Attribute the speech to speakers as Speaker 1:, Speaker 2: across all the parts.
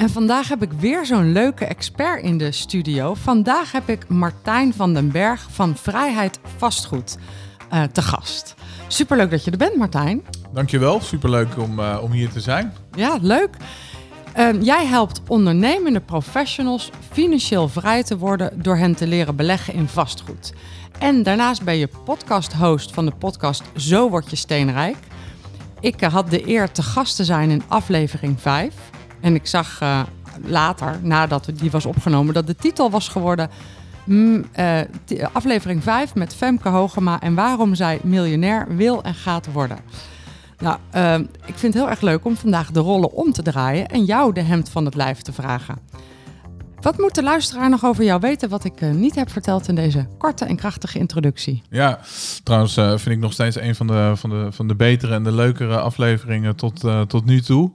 Speaker 1: En vandaag heb ik weer zo'n leuke expert in de studio. Vandaag heb ik Martijn van den Berg van Vrijheid Vastgoed uh, te gast. Superleuk dat je er bent, Martijn.
Speaker 2: Dankjewel, superleuk om, uh, om hier te zijn.
Speaker 1: Ja, leuk. Uh, jij helpt ondernemende professionals financieel vrij te worden door hen te leren beleggen in vastgoed. En daarnaast ben je podcast-host van de podcast Zo word je steenrijk. Ik had de eer te gast te zijn in aflevering 5. En ik zag uh, later, nadat die was opgenomen, dat de titel was geworden mm, uh, aflevering 5 met Femke Hogema en waarom zij miljonair wil en gaat worden. Nou, uh, ik vind het heel erg leuk om vandaag de rollen om te draaien en jou de hemd van het lijf te vragen. Wat moet de luisteraar nog over jou weten wat ik uh, niet heb verteld in deze korte en krachtige introductie?
Speaker 2: Ja, trouwens vind ik nog steeds een van de, van de, van de betere en de leukere afleveringen tot, tot nu toe.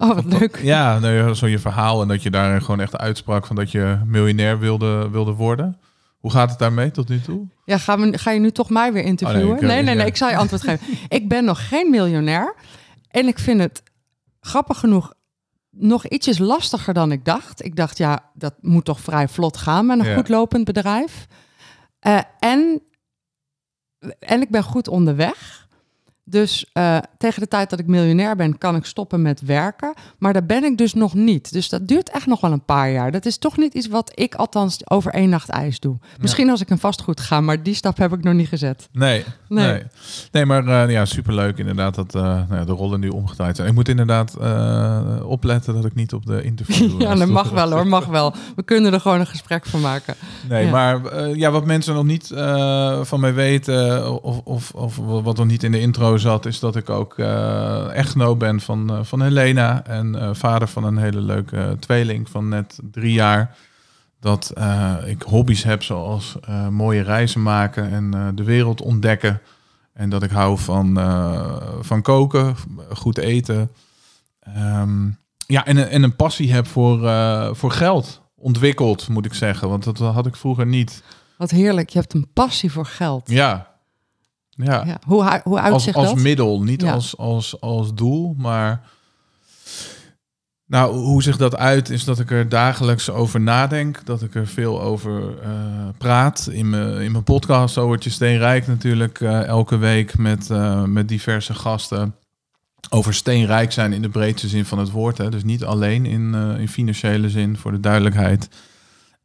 Speaker 1: Oh, wat leuk.
Speaker 2: Ja, nou, zo je verhaal en dat je daar gewoon echt uitsprak van dat je miljonair wilde, wilde worden. Hoe gaat het daarmee tot nu toe?
Speaker 1: Ja, ga, me, ga je nu toch mij weer interviewen? Oh, nee, ik, nee, nee, nee, ik zal je antwoord geven. ik ben nog geen miljonair en ik vind het grappig genoeg nog ietsjes lastiger dan ik dacht. Ik dacht, ja, dat moet toch vrij vlot gaan met een ja. goed lopend bedrijf. Uh, en, en ik ben goed onderweg. Dus uh, tegen de tijd dat ik miljonair ben, kan ik stoppen met werken. Maar daar ben ik dus nog niet. Dus dat duurt echt nog wel een paar jaar. Dat is toch niet iets wat ik althans over één nacht ijs doe. Misschien als ik een vastgoed ga, maar die stap heb ik nog niet gezet.
Speaker 2: Nee, nee. Nee, nee maar uh, ja, superleuk inderdaad dat uh, nou ja, de rollen nu omgedraaid zijn. Ik moet inderdaad opletten dat ik niet op de interview...
Speaker 1: ja, dat mag wel hoor, mag wel. We kunnen er gewoon een gesprek van maken.
Speaker 2: Nee, ja. maar ja, wat mensen nog niet van mij weten of, of, of wat nog niet in de intro zat, is dat ik ook uh, echtgenoot ben van, uh, van Helena en uh, vader van een hele leuke tweeling van net drie jaar. Dat ik hobby's heb zoals mooie reizen maken en de wereld ontdekken. En dat ik hou van, van koken, goed eten. Um, ja, en, en een passie heb voor, voor geld ontwikkeld, moet ik zeggen. Want dat had ik vroeger niet.
Speaker 1: Wat heerlijk, je hebt een passie voor geld.
Speaker 2: Ja, ja.
Speaker 1: ja. Hoe, hoe uitzicht
Speaker 2: als, als
Speaker 1: dat?
Speaker 2: middel, niet ja. als, als, als doel, maar... Nou, hoe zich dat uit is dat ik er dagelijks over nadenk. Dat ik er veel over uh, praat. In mijn, in mijn podcast, Zo wordt je steenrijk natuurlijk. Uh, elke week met, uh, met diverse gasten. Over steenrijk zijn in de breedste zin van het woord. Hè. Dus niet alleen in, in financiële zin, voor de duidelijkheid.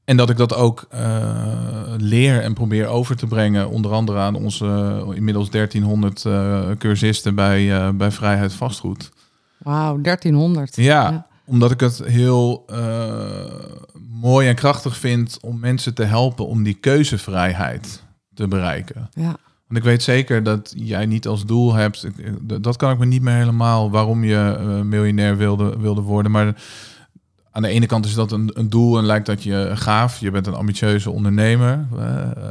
Speaker 2: En dat ik dat ook uh, leer en probeer over te brengen, onder andere aan onze uh, inmiddels 1300 uh, cursisten bij, bij Vrijheid Vastgoed.
Speaker 1: Wauw, 1300.
Speaker 2: Ja, ja, omdat ik het heel mooi en krachtig vind om mensen te helpen om die keuzevrijheid te bereiken.
Speaker 1: Ja.
Speaker 2: Want ik weet zeker dat jij niet als doel hebt, dat kan ik me niet meer helemaal waarom je miljonair wilde, wilde worden, maar aan de ene kant is dat een, een, doel en lijkt dat je gaaf. Je bent een ambitieuze ondernemer. Uh, uh,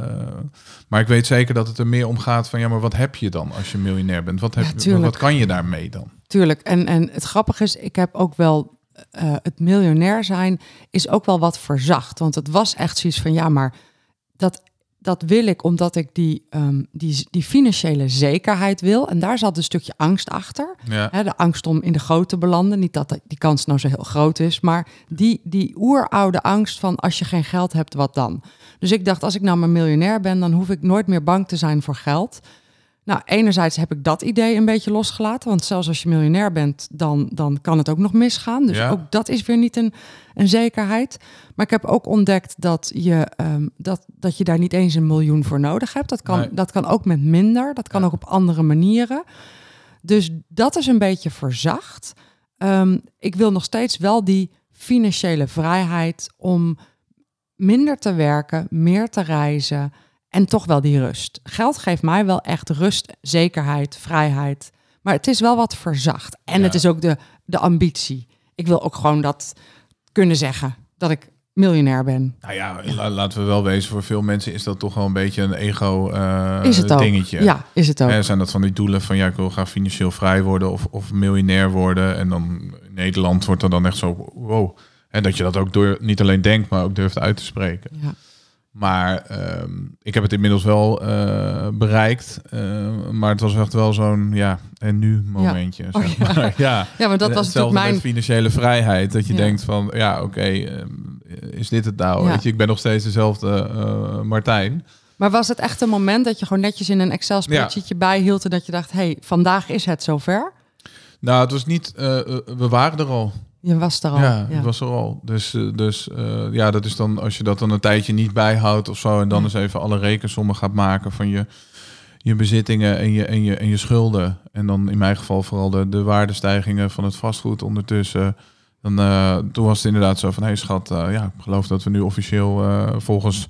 Speaker 2: maar ik weet zeker dat het er meer om gaat van ja, maar wat heb je dan als je miljonair bent? Wat, heb, ja, wat kan je daarmee dan?
Speaker 1: Tuurlijk. En, en het grappige is, ik heb ook wel uh, het miljonair zijn is ook wel wat verzacht. Want het was echt zoiets van ja, maar dat dat wil ik omdat ik die, um, die, die financiële zekerheid wil. En daar zat een stukje angst achter.
Speaker 2: Ja.
Speaker 1: De angst om in de goot te belanden. Niet dat die kans nou zo heel groot is, maar die, die oeroude angst van als je geen geld hebt, wat dan? Dus ik dacht, als ik nou maar miljonair ben, dan hoef ik nooit meer bang te zijn voor geld. Nou, enerzijds heb ik dat idee een beetje losgelaten. Want zelfs als je miljonair bent, dan, dan kan het ook nog misgaan. Dus
Speaker 2: Ja.
Speaker 1: ook dat is weer niet een, een zekerheid. Maar ik heb ook ontdekt dat je, ehm, dat, dat je daar niet eens een miljoen voor nodig hebt. Dat kan,
Speaker 2: Nee.
Speaker 1: dat kan ook met minder. Dat kan
Speaker 2: Ja.
Speaker 1: ook op andere manieren. Dus dat is een beetje verzacht. Ehm, ik wil nog steeds wel die financiële vrijheid om minder te werken, meer te reizen en toch wel die rust. Geld geeft mij wel echt rust, zekerheid, vrijheid. Maar het is wel wat verzacht. En
Speaker 2: Ja.
Speaker 1: het is ook de, de ambitie. Ik wil ook gewoon dat kunnen zeggen dat ik miljonair ben.
Speaker 2: Nou ja, la- laten we wel wezen, voor veel mensen is dat toch wel een beetje een ego eh,
Speaker 1: Is het ook?
Speaker 2: dingetje.
Speaker 1: Ja, is het ook.
Speaker 2: Hè, zijn dat van die doelen van ja, ik wil graag financieel vrij worden of, of miljonair worden. En dan in Nederland wordt er dan echt zo, wow. En dat je dat ook door, niet alleen denkt, maar ook durft uit te spreken.
Speaker 1: Ja.
Speaker 2: Maar ehm, ik heb het inmiddels wel eh, bereikt. eh, maar het was echt wel zo'n ja, en nu momentje.
Speaker 1: Oh,
Speaker 2: zeg
Speaker 1: ja.
Speaker 2: maar. ja.
Speaker 1: ja, maar dat was
Speaker 2: Hetzelfde
Speaker 1: natuurlijk mijn...
Speaker 2: met financiële vrijheid. Dat je
Speaker 1: Ja.
Speaker 2: denkt van, ja, oké, ehm, is dit het nou? Weet je, ik ben nog steeds dezelfde eh, Martijn.
Speaker 1: Maar was het echt een moment dat je gewoon netjes in een Excel spreadsheetje bijhield en dat je dacht, hey, vandaag is het zover?
Speaker 2: Nou, het was niet, eh, we waren er al.
Speaker 1: Je was er al.
Speaker 2: Ja, het was er al. Dus, eh, dus eh, ja, dat is dan als je dat dan een tijdje niet bijhoudt of zo. En dan
Speaker 1: Ja.
Speaker 2: eens even alle rekensommen gaat maken van je, je bezittingen en je, en, je, en je schulden. En dan in mijn geval vooral de, de waardestijgingen van het vastgoed ondertussen. Dan, eh, toen was het inderdaad zo van, hé hey, schat, ja, ik geloof dat we nu officieel volgens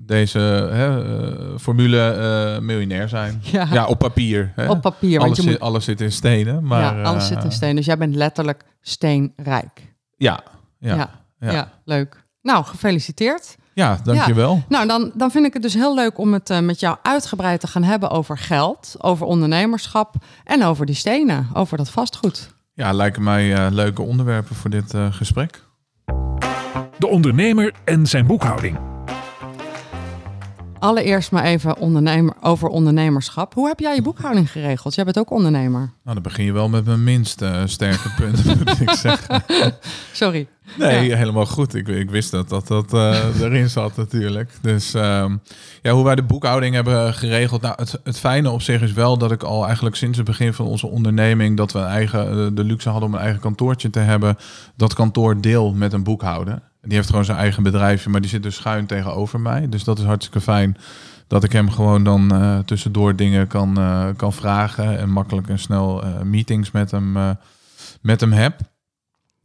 Speaker 2: deze hè, eh, formule eh, miljonair zijn.
Speaker 1: Ja,
Speaker 2: Ja, op papier. Hè?
Speaker 1: op papier. Want
Speaker 2: alles,
Speaker 1: je
Speaker 2: zit,
Speaker 1: moet,
Speaker 2: alles zit in stenen. Maar,
Speaker 1: ja, alles zit in
Speaker 2: eh,
Speaker 1: steen. Dus jij bent letterlijk steenrijk.
Speaker 2: Ja, ja,
Speaker 1: Ja,
Speaker 2: ja.
Speaker 1: ja. leuk. Nou, gefeliciteerd.
Speaker 2: ja, dankjewel.
Speaker 1: Nou, dan, dan vind ik het dus heel leuk om het met jou uitgebreid te gaan hebben over geld, over ondernemerschap en over die stenen, over dat vastgoed.
Speaker 2: Ja, lijken mij leuke onderwerpen voor dit gesprek.
Speaker 3: De ondernemer en zijn boekhouding.
Speaker 1: Allereerst maar even ondernemer, over ondernemerschap. Hoe heb jij je boekhouding geregeld? Jij bent ook ondernemer.
Speaker 2: Nou, dan begin je wel met mijn minst eh, sterke punt, moet ik zeggen.
Speaker 1: Sorry.
Speaker 2: Nee,
Speaker 1: Ja.
Speaker 2: helemaal goed. Ik, ik wist dat dat, dat eh, erin zat natuurlijk. Dus ehm, ja, hoe wij de boekhouding hebben geregeld. Nou, het, het fijne op zich is wel dat ik al eigenlijk sinds het begin van onze onderneming... dat we een eigen, eh, de luxe hadden om een eigen kantoortje te hebben. Dat kantoor deel met een boekhouder. Die heeft gewoon zijn eigen bedrijfje, maar die zit dus schuin tegenover mij. Dus dat is hartstikke fijn dat ik hem gewoon dan eh, tussendoor dingen kan, eh, kan vragen... en makkelijk en snel eh, meetings met hem, met hem heb.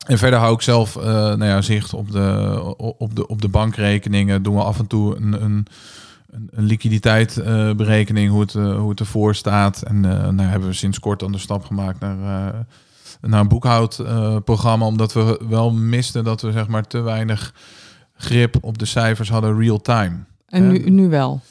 Speaker 2: En verder hou ik zelf nou ja, zicht op de, op, de, op de bankrekeningen. Doen we af en toe een, een, een, liquiditeitsberekening, hoe, het, hoe het ervoor staat. En nou hebben we sinds kort dan de stap gemaakt naar, naar een boekhoudprogramma. omdat we wel misten dat we zeg maar te weinig grip op de cijfers hadden real time.
Speaker 1: En nu, nu wel.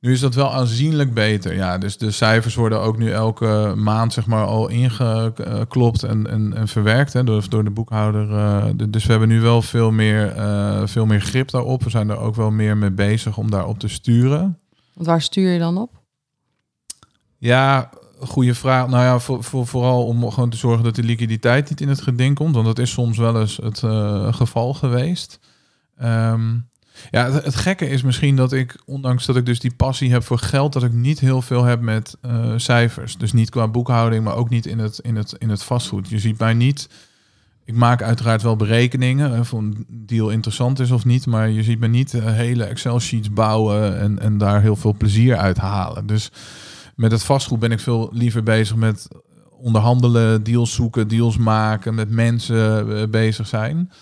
Speaker 2: Nu is dat wel aanzienlijk beter. Ja, dus de cijfers worden ook nu elke maand zeg maar al ingeklopt en, en, en verwerkt hè, door, door de boekhouder. eh, dus we hebben nu wel veel meer, eh, veel meer grip daarop. We zijn er ook wel meer mee bezig om daarop te sturen.
Speaker 1: Want waar stuur je dan op?
Speaker 2: Ja, goede vraag. Nou ja, voor, voor, vooral om gewoon te zorgen dat de liquiditeit niet in het geding komt. Want dat is soms wel eens het eh, geval geweest. Ehm, ja, het, gekke is misschien dat ik, ondanks dat ik dus die passie heb voor geld, dat ik niet heel veel heb met eh, cijfers. Dus niet qua boekhouding, maar ook niet in het, in, het, in het vastgoed. Je ziet mij niet. Ik maak uiteraard wel berekeningen of een deal interessant is of niet, maar je ziet me niet eh, hele Excel-sheets bouwen en, en daar heel veel plezier uit halen. Dus met het vastgoed ben ik veel liever bezig met onderhandelen, deals zoeken, deals maken, met mensen eh, bezig zijn.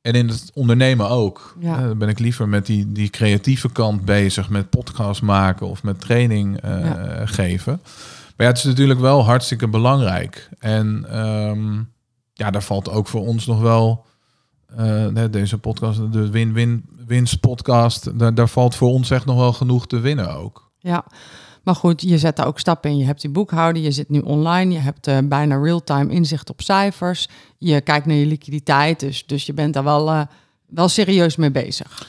Speaker 2: En in het ondernemen ook.
Speaker 1: Ja.
Speaker 2: Eh, dan ben ik liever met die, die creatieve kant bezig, met podcast maken of met training eh,
Speaker 1: Ja.
Speaker 2: geven. Maar ja, het is natuurlijk wel hartstikke belangrijk. En ehm, ja, daar valt ook voor ons nog wel deze podcast, de win-win winst podcast, daar, daar valt voor ons echt nog wel genoeg te winnen ook.
Speaker 1: Ja, maar goed, je zet daar ook stappen in. Je hebt die boekhouden, je zit nu online, je hebt eh, bijna real-time inzicht op cijfers. Je kijkt naar je liquiditeit, dus, dus je bent daar wel, eh, wel serieus mee bezig.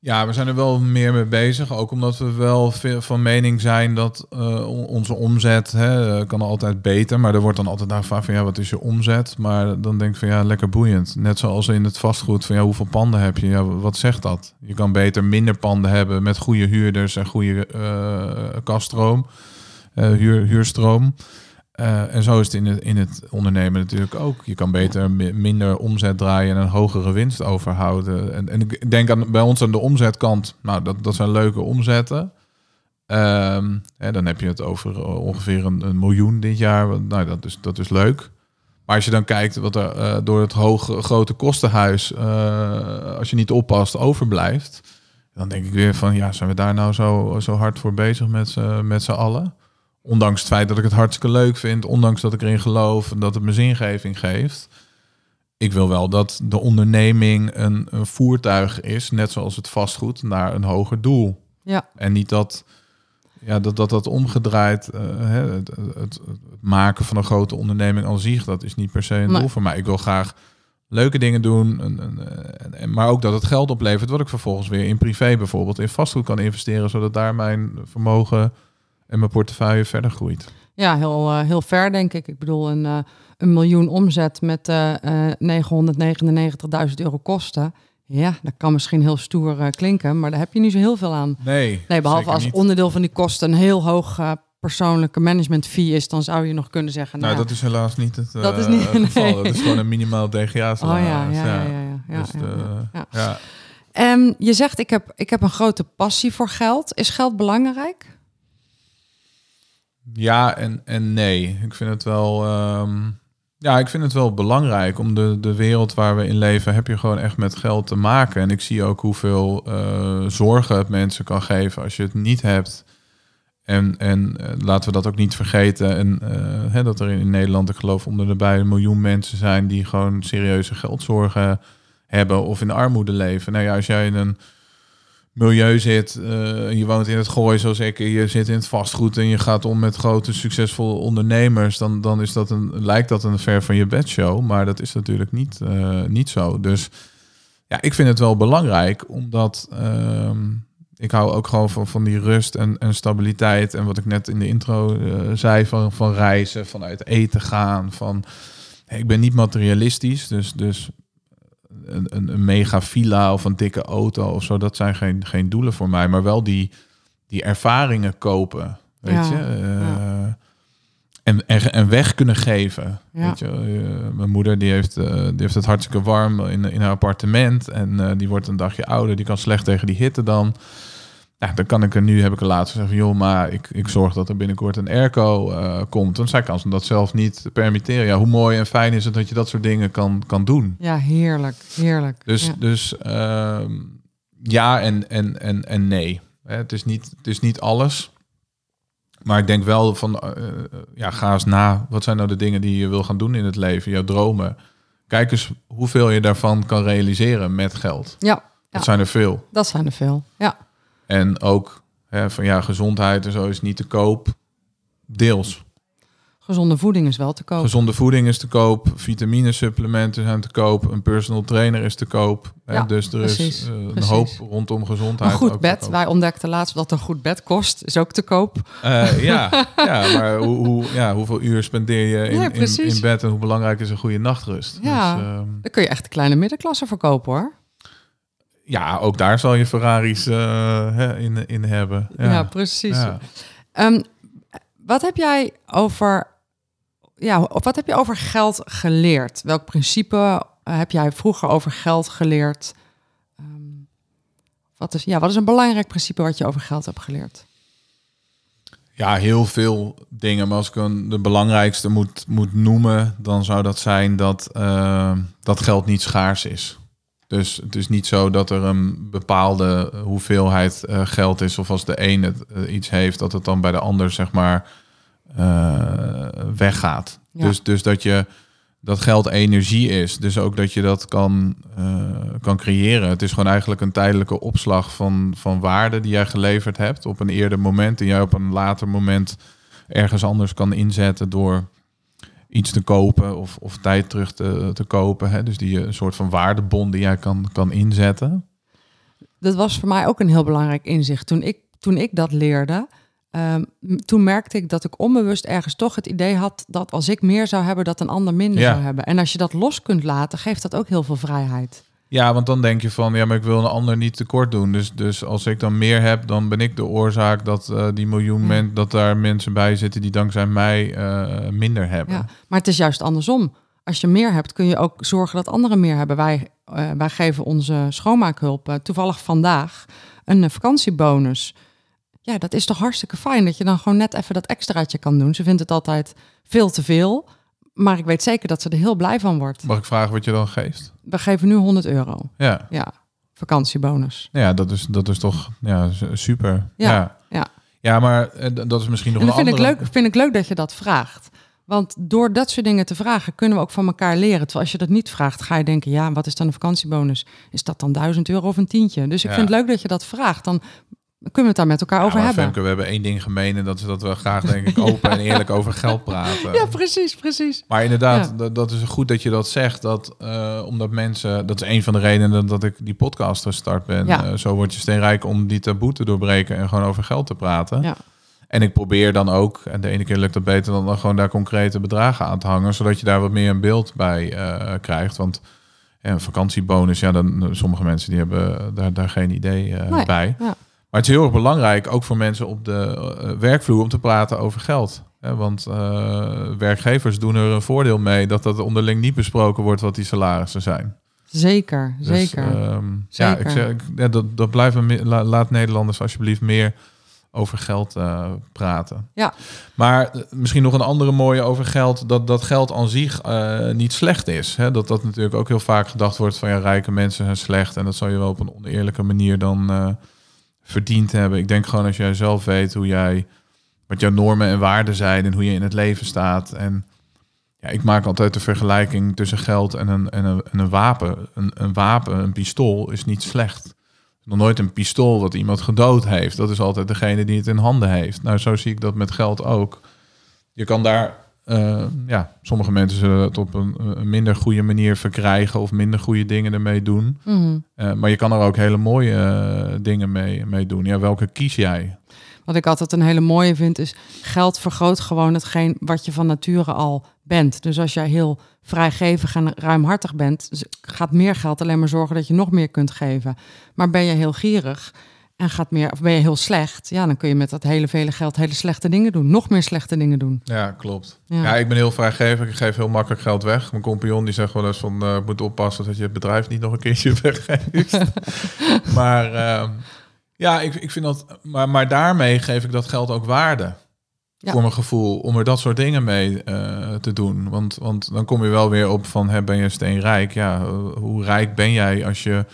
Speaker 2: Ja, we zijn er wel meer mee bezig. Ook omdat we wel van mening zijn dat eh, on- onze omzet hè, eh, kan altijd beter. Maar er wordt dan altijd naar gevraagd van ja, wat is je omzet? Maar dan denk ik van ja, lekker boeiend. Net zoals in het vastgoed van ja, hoeveel panden heb je? Ja, wat zegt dat? Je kan beter minder panden hebben met goede huurders en goede eh kaststroom, huur, huurstroom. Eh, en zo is het in het, in het ondernemen natuurlijk ook. Je kan beter mi- minder omzet draaien en een hogere winst overhouden. En, en ik denk aan, bij ons aan de omzetkant, nou, dat, dat zijn leuke omzetten. Ehm, dan heb je het over eh, ongeveer een, een miljoen dit jaar. Nou, dat is, dat is leuk. Maar als je dan kijkt wat er eh, door het hoge, grote kostenhuis, als je niet oppast, overblijft. Dan denk ik weer van, ja, zijn we daar nou zo, zo hard voor bezig met, met z'n allen? Ondanks het feit dat ik het hartstikke leuk vind, ondanks dat ik erin geloof en dat het me zingeving geeft. ik wil wel dat de onderneming een, een voertuig is, net zoals het vastgoed, naar een hoger doel.
Speaker 1: Ja.
Speaker 2: En niet dat ja, dat, dat, dat omgedraaid, uh, het, het, maken van een grote onderneming al zich, dat is niet per se een
Speaker 1: Nee.
Speaker 2: doel voor mij. Ik wil graag leuke dingen doen, en, en, en- en- maar ook dat het geld oplevert, wat ik vervolgens weer in privé bijvoorbeeld in vastgoed kan investeren, zodat daar mijn vermogen en mijn portefeuille verder groeit.
Speaker 1: Ja, heel, eh, heel ver denk ik. Ik bedoel, een, eh, een miljoen omzet met eh, eh, 999.000 euro kosten. Ja, dat kan misschien heel stoer klinken, maar daar heb je niet zo heel veel aan.
Speaker 2: Nee,
Speaker 1: Nee, behalve als
Speaker 2: niet.
Speaker 1: onderdeel van die kosten een heel hoog persoonlijke management fee is, dan zou je nog kunnen zeggen.
Speaker 2: Nou,
Speaker 1: Nou,
Speaker 2: dat is helaas niet het
Speaker 1: Dat is niet-
Speaker 2: geval.
Speaker 1: nee.
Speaker 2: Dat is gewoon een minimaal DGA
Speaker 1: Oh ja, ja, ja, ja. ja, ja,
Speaker 2: Dus.
Speaker 1: En je zegt, ik heb, ik heb een grote passie voor geld. Is geld belangrijk?
Speaker 2: Ja en, en nee. Ik vind het wel. ehm, ja, ik vind het wel belangrijk. Om de, de wereld waar we in leven, heb je gewoon echt met geld te maken. En ik zie ook hoeveel eh, zorgen het mensen kan geven als je het niet hebt. En, en eh, laten we dat ook niet vergeten. En eh, hè, dat er in Nederland, ik geloof, onder de bij een miljoen mensen zijn die gewoon serieuze geldzorgen hebben of in armoede leven. Nou ja, als jij in een milieu zit, eh, je woont in het gooi zoals ik, je zit in het vastgoed en je gaat om met grote succesvolle ondernemers, dan, dan is dat een, lijkt dat een ver van je bedshow, maar dat is natuurlijk niet, eh, niet zo. Dus ja, ik vind het wel belangrijk, omdat ehm, ik hou ook gewoon van, van die rust en, en stabiliteit en wat ik net in de intro eh, zei van, van reizen, vanuit eten gaan, van ik ben niet materialistisch, dus, dus een, een, een mega villa of een dikke auto of zo, dat zijn geen, geen doelen voor mij, maar wel die, die ervaringen kopen, weet
Speaker 1: Ja,
Speaker 2: je. Eh,
Speaker 1: ja.
Speaker 2: en, en, en weg kunnen geven.
Speaker 1: Ja.
Speaker 2: Weet je, eh, mijn moeder die heeft, eh, die heeft het hartstikke warm in, in haar appartement en die wordt een dagje ouder, die kan slecht tegen die hitte dan. Ja, dan kan ik er nu, heb ik er laatst gezegd, joh, maar ik, ik zorg dat er binnenkort een airco eh, komt. Want zij kan ze dat zelf niet permitteren. Ja, hoe mooi en fijn is het dat je dat soort dingen kan, kan doen.
Speaker 1: Ja, heerlijk, heerlijk.
Speaker 2: Dus,
Speaker 1: ja.
Speaker 2: dus ehm, ja en, en, en, en nee. Het is, niet, het is niet alles. Maar ik denk wel van, eh, eh, ja, ga eens na. Wat zijn nou de dingen die je wil gaan doen in het leven? Jouw dromen. Kijk eens hoeveel je daarvan kan realiseren met geld.
Speaker 1: ja,
Speaker 2: Dat
Speaker 1: Ja.
Speaker 2: zijn er veel.
Speaker 1: dat zijn er veel. Ja,
Speaker 2: En ook hè, van ja, gezondheid en zo is niet te koop. Deels.
Speaker 1: gezonde voeding is wel te koop.
Speaker 2: Gezonde voeding is te koop, vitaminesupplementen zijn te koop, een personal trainer is te koop. Hè,
Speaker 1: Ja,
Speaker 2: dus er
Speaker 1: precies,
Speaker 2: is eh, een
Speaker 1: precies.
Speaker 2: hoop rondom gezondheid.
Speaker 1: Een goed
Speaker 2: ook
Speaker 1: bed. Wij ontdekten laatst dat een goed bed kost. Is ook te koop.
Speaker 2: Eh, ja, ja, maar hoe, hoe, ja, hoeveel uur spendeer je in,
Speaker 1: Ja,
Speaker 2: in,
Speaker 1: precies.
Speaker 2: in bed en hoe belangrijk is een goede nachtrust?
Speaker 1: Ja.
Speaker 2: Dus, ehm,
Speaker 1: Daar kun je echt de kleine middenklasse verkopen hoor.
Speaker 2: Ja, ook daar zal je Ferraris eh, in, in hebben.
Speaker 1: Ja,
Speaker 2: Ja,
Speaker 1: precies.
Speaker 2: Ja.
Speaker 1: Ehm, wat heb jij over, ja, of wat heb je over geld geleerd? Welk principe eh, heb jij vroeger over geld geleerd? Ehm, wat, is, ja, wat is een belangrijk principe wat je over geld hebt geleerd?
Speaker 2: Ja, heel veel dingen. Maar als ik een, de belangrijkste moet, moet noemen, dan zou dat zijn dat, eh, dat geld niet schaars is. Dus het is niet zo dat er een bepaalde hoeveelheid eh, geld is. Of als de een het, eh, iets heeft, dat het dan bij de ander zeg maar eh, weggaat.
Speaker 1: Ja.
Speaker 2: Dus, dus dat je dat geld energie is. Dus ook dat je dat kan, kan creëren. Het is gewoon eigenlijk een tijdelijke opslag van, van waarde die jij geleverd hebt op een eerder moment. En jij op een later moment ergens anders kan inzetten door iets te kopen of, of tijd terug te, te kopen. Hè? Dus die je een soort van waardebon die jij kan, kan inzetten.
Speaker 1: Dat was voor mij ook een heel belangrijk inzicht. Toen ik, toen ik dat leerde, ehm, toen merkte ik dat ik onbewust ergens toch het idee had dat als ik meer zou hebben, dat een ander minder
Speaker 2: Ja.
Speaker 1: zou hebben. En als je dat los kunt laten, geeft dat ook heel veel vrijheid.
Speaker 2: Ja, want dan denk je van, ja, maar ik wil een ander niet tekort doen. Dus, dus als ik dan meer heb, dan ben ik de oorzaak dat eh, die miljoen
Speaker 1: Ja.
Speaker 2: men, dat daar mensen bij zitten die dankzij mij eh, minder hebben.
Speaker 1: Ja, maar het is juist andersom. Als je meer hebt, kun je ook zorgen dat anderen meer hebben. Wij, eh, wij geven onze schoonmaakhulp toevallig vandaag een vakantiebonus. Ja, dat is toch hartstikke fijn dat je dan gewoon net even dat extraatje kan doen. Ze vindt het altijd veel te veel, maar ik weet zeker dat ze er heel blij van wordt.
Speaker 2: Mag ik vragen wat je dan geeft?
Speaker 1: We geven nu 100 euro.
Speaker 2: Ja,
Speaker 1: Ja, vakantiebonus.
Speaker 2: ja dat, is, dat is toch ja, super.
Speaker 1: Ja,
Speaker 2: ja.
Speaker 1: ja.
Speaker 2: Ja, maar eh, dat is misschien nog
Speaker 1: En dat
Speaker 2: een
Speaker 1: vind ik, leuk, vind ik leuk dat je dat vraagt. Want door dat soort dingen te vragen, kunnen we ook van elkaar leren. Terwijl als je dat niet vraagt, ga je denken, ja, wat is dan een vakantiebonus? Is dat dan 1000 euro of een tientje? Dus ik
Speaker 2: Ja.
Speaker 1: vind het leuk dat je dat vraagt. Dan kunnen we het daar met elkaar
Speaker 2: Ja,
Speaker 1: over hebben.
Speaker 2: Femke, we hebben één ding gemeen en dat is dat we graag denk ik open en eerlijk over geld praten.
Speaker 1: Ja, precies, precies.
Speaker 2: Maar inderdaad,
Speaker 1: Ja.
Speaker 2: dat, is goed dat je dat zegt. Dat, eh, omdat mensen, dat is een van de redenen dat ik die podcast gestart ben.
Speaker 1: Ja.
Speaker 2: Eh, zo word je steenrijk om die taboe te doorbreken en gewoon over geld te praten.
Speaker 1: Ja.
Speaker 2: En ik probeer dan ook, en de ene keer lukt dat beter dan, dan gewoon daar concrete bedragen aan te hangen, zodat je daar wat meer een beeld bij eh, krijgt. Want een vakantiebonus, ja, dan sommige mensen die hebben daar, daar geen idee eh,
Speaker 1: Nee,
Speaker 2: bij.
Speaker 1: ja.
Speaker 2: Maar het is heel erg belangrijk, ook voor mensen op de eh, werkvloer, om te praten over geld. Want eh, werkgevers doen er een voordeel mee dat dat onderling niet besproken wordt wat die salarissen zijn.
Speaker 1: Zeker,
Speaker 2: Dus,
Speaker 1: zeker.
Speaker 2: ehm, Ja, ik zeg, ik- ja, dat, dat blijven me- laat Nederlanders alsjeblieft meer over geld eh, praten.
Speaker 1: Ja.
Speaker 2: Maar misschien nog een andere mooie over geld, dat, dat geld aan zich niet slecht is. Hè? Dat dat natuurlijk ook heel vaak gedacht wordt van ja, rijke mensen zijn slecht en dat zal je wel op een oneerlijke manier dan verdiend hebben. Ik denk gewoon als jij zelf weet hoe jij, wat jouw normen en waarden zijn en hoe je in het leven staat. En ja, ik maak altijd de vergelijking tussen geld en een, en een, en een wapen. Een, een wapen, een pistool, is niet slecht. Nog nooit een pistool wat iemand gedood heeft. Dat is altijd degene die het in handen heeft. Nou, zo zie ik dat met geld ook. Je kan daar, eh, ja, sommige mensen zullen het op een, een minder goede manier verkrijgen of minder goede dingen ermee doen.
Speaker 1: Mhm.
Speaker 2: Eh, maar je kan er ook hele mooie eh, dingen mee, mee doen. Ja, welke kies jij?
Speaker 1: Wat ik altijd een hele mooie vind, is geld vergroot gewoon hetgeen wat je van nature al bent. Dus als jij heel vrijgevig en ruimhartig bent, z- gaat meer geld alleen maar zorgen dat je nog meer kunt geven. Maar ben je heel gierig en gaat meer, of ben je heel slecht, ja, dan kun je met dat hele vele geld hele slechte dingen doen. Nog meer slechte dingen doen.
Speaker 2: Ja, klopt.
Speaker 1: Ja.
Speaker 2: Ja. ik ben heel vrijgevig. Ik geef heel makkelijk geld weg. Mijn compagnon die zegt wel eens van... eh moet oppassen dat je het bedrijf niet nog een keertje weggeeft. maar ehm, ja, ik, ik vind dat... Maar, maar daarmee geef ik dat geld ook waarde.
Speaker 1: Ja.
Speaker 2: Voor mijn gevoel. Om er dat soort dingen mee eh, te doen. Want, want dan kom je wel weer op van... Hè, ben je steenrijk? Ja, eh, hoe rijk ben jij als je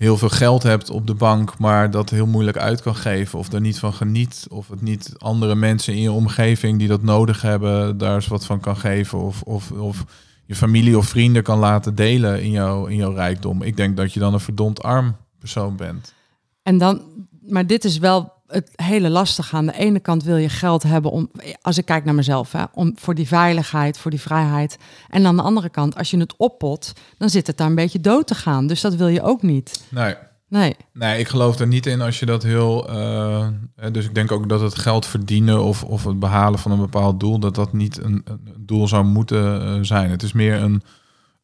Speaker 2: heel veel geld hebt op de bank, maar dat heel moeilijk uit kan geven of er niet van geniet of het niet andere mensen in je omgeving die dat nodig hebben daar eens wat van kan geven of, of, of je familie of vrienden kan laten delen in, jouw in jouw rijkdom. Ik denk dat je dan een verdomd arm persoon bent.
Speaker 1: En dan, maar dit is wel het hele lastige. Aan de ene kant wil je geld hebben om, als ik kijk naar mezelf, hè, om voor die veiligheid, voor die vrijheid. En aan de andere kant, als je het oppot, dan zit het daar een beetje dood te gaan. Dus dat wil je ook niet.
Speaker 2: Nee.
Speaker 1: Nee.
Speaker 2: Nee, ik geloof er niet in als je dat heel. eh, dus ik denk ook dat het geld verdienen of, of het behalen van een bepaald doel, dat dat niet een, een doel zou moeten eh, zijn. Het is meer een,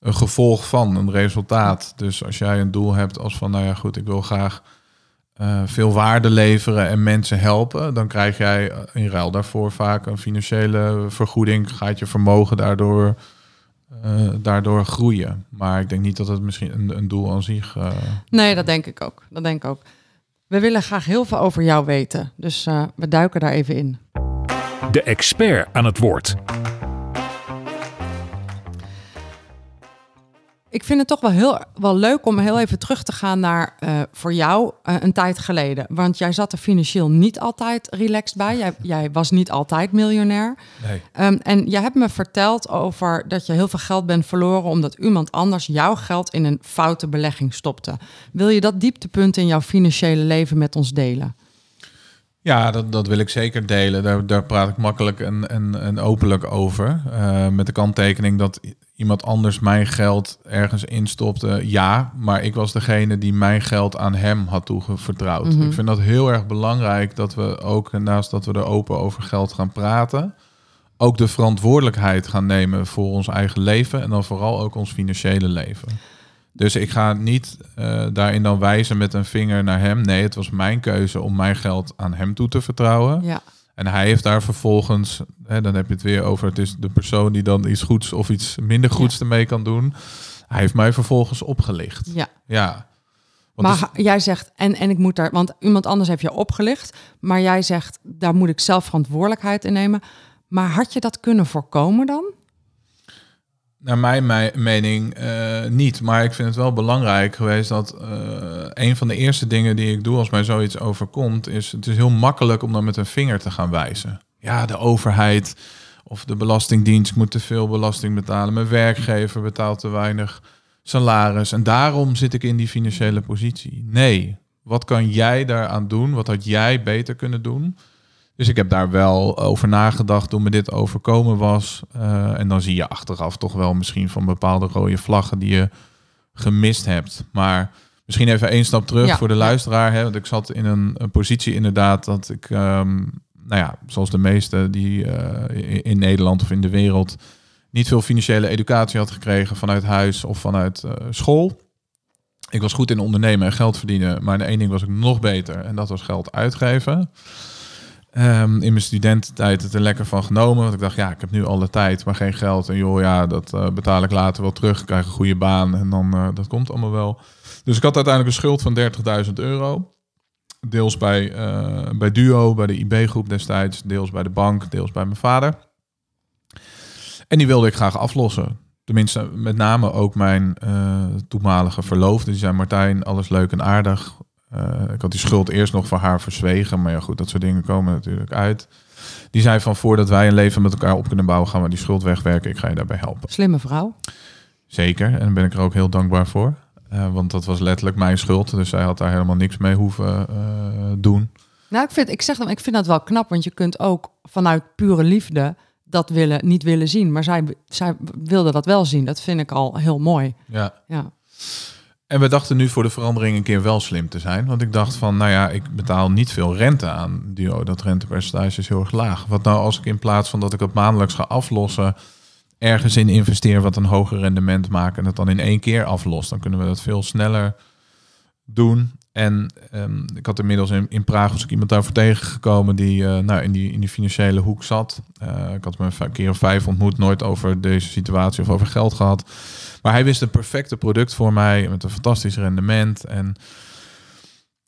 Speaker 2: een gevolg van een resultaat. Dus als jij een doel hebt als van, nou ja, goed, ik wil graag eh, veel waarde leveren en mensen helpen, dan krijg jij eh, in ruil daarvoor vaak een financiële vergoeding. Gaat je vermogen daardoor, eh, daardoor groeien. Maar ik denk niet dat het misschien een, een doel aan zich. eh,
Speaker 1: Nee, dat denk ik ook. Dat denk ik ook. We willen graag heel veel over jou weten. Dus eh, we duiken daar even in.
Speaker 3: De expert aan het woord.
Speaker 1: Ik vind het toch wel heel wel leuk om heel even terug te gaan naar eh, voor jou eh, een tijd geleden. Want jij zat er financieel niet altijd relaxed bij. Jij, jij was niet altijd miljonair.
Speaker 2: nee.
Speaker 1: Ehm, en jij hebt me verteld over dat je heel veel geld bent verloren omdat iemand anders jouw geld in een foute belegging stopte. Wil je dat dieptepunt in jouw financiële leven met ons delen?
Speaker 2: Ja, dat, dat wil ik zeker delen. Daar, daar praat ik makkelijk en, en, en openlijk over. Eh, met de kanttekening dat iemand anders mijn geld ergens instopte. Ja, maar ik was degene die mijn geld aan hem had toevertrouwd. Ik vind dat heel erg belangrijk dat we ook, naast dat we er open over geld gaan praten, ook de verantwoordelijkheid gaan nemen voor ons eigen leven en dan vooral ook ons financiële leven. Dus ik ga niet eh, daarin dan wijzen met een vinger naar hem. Nee, het was mijn keuze om mijn geld aan hem toe te vertrouwen.
Speaker 1: Ja,
Speaker 2: En hij heeft daar vervolgens, hè, dan heb je het weer over, het is de persoon die dan iets goeds of iets minder goeds ermee kan doen. Hij heeft mij vervolgens opgelicht.
Speaker 1: ja.
Speaker 2: Ja. Want
Speaker 1: Maar jij zegt, en, en ik moet daar, want iemand anders heeft je opgelicht, maar jij zegt, daar moet ik zelf verantwoordelijkheid in nemen. Maar had je dat kunnen voorkomen dan?
Speaker 2: Naar mijn me- mening eh, niet. Maar ik vind het wel belangrijk geweest dat eh, een van de eerste dingen die ik doe als mij zoiets overkomt, is het is heel makkelijk om dan met een vinger te gaan wijzen. Ja, de overheid Of de Belastingdienst moet te veel belasting betalen. Mijn werkgever betaalt te weinig salaris. En daarom zit ik in die financiële positie. Nee, wat kan jij daaraan doen? Wat had jij beter kunnen doen? Dus ik heb daar wel over nagedacht toen me dit overkomen was. Uh, en dan zie je achteraf toch wel misschien van bepaalde rode vlaggen die je gemist hebt. Maar misschien even één stap terug
Speaker 1: Ja,
Speaker 2: voor de luisteraar. Hè? Want ik zat in een, een positie inderdaad dat ik, ehm, nou ja, zoals de meesten die eh, in, in Nederland of in de wereld niet veel financiële educatie had gekregen vanuit huis of vanuit eh, school. Ik was goed in ondernemen en geld verdienen, maar in één ding was ik nog beter en dat was geld uitgeven. Ehm, in mijn studententijd het er lekker van genomen. Want ik dacht, ja, ik heb nu alle tijd, maar geen geld. En joh, ja, dat eh, betaal ik later wel terug. Ik krijg een goede baan en dan eh, dat komt allemaal wel. Dus ik had uiteindelijk een schuld van 30.000 euro. Deels bij, eh, bij Duo, bij de IB-groep destijds. Deels bij de bank, deels bij mijn vader. En die wilde ik graag aflossen. Tenminste, met name ook mijn toenmalige verloofde. Die zei, Martijn, alles leuk en aardig. Eh, ik had die schuld eerst nog voor haar verzwegen. Maar ja, goed, dat soort dingen komen natuurlijk uit. Die zei van, voordat wij een leven met elkaar op kunnen bouwen... gaan we die schuld wegwerken. Ik ga je daarbij helpen.
Speaker 1: Slimme vrouw.
Speaker 2: Zeker, en daar ben ik er ook heel dankbaar voor. Eh, want dat was letterlijk mijn schuld. Dus zij had daar helemaal niks mee hoeven eh, doen.
Speaker 1: Nou, ik vind, ik zeg dan, ik vind dat wel knap, want je kunt ook vanuit pure liefde dat willen, niet willen zien. Maar zij, zij wilde dat wel zien. Dat vind ik al heel mooi.
Speaker 2: Ja.
Speaker 1: Ja.
Speaker 2: En we dachten nu voor de verandering een keer wel slim te zijn. Want ik dacht van, nou ja, ik betaal niet veel rente aan Duo. Dat rentepercentage is heel erg laag. Wat nou als ik in plaats van dat ik het maandelijks ga aflossen... ergens in investeer wat een hoger rendement maakt... en het dan in één keer aflost. Dan kunnen we dat veel sneller doen. En ehm, ik had inmiddels in, in Praag was ik iemand daarvoor tegengekomen... die eh, nou, in, die, in die financiële hoek zat. Eh, ik had me een keer of vijf ontmoet... nooit over deze situatie of over geld gehad... Maar hij wist een perfecte product voor mij met een fantastisch rendement. En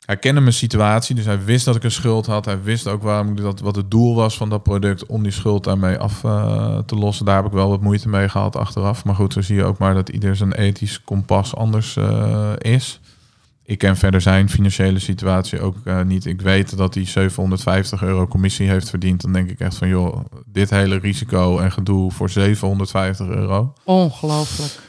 Speaker 2: hij kende mijn situatie, dus hij wist dat ik een schuld had. Hij wist ook waarom ik dat, wat het doel was van dat product om die schuld daarmee af eh, te lossen. Daar heb ik wel wat moeite mee gehad achteraf. Maar goed, zo zie je ook maar dat ieder zijn ethisch kompas anders eh, is. Ik ken verder zijn financiële situatie ook eh, niet. Ik weet dat hij 750 euro commissie heeft verdiend. Dan denk ik echt van, joh, dit hele risico en gedoe voor 750 euro.
Speaker 1: Ongelooflijk.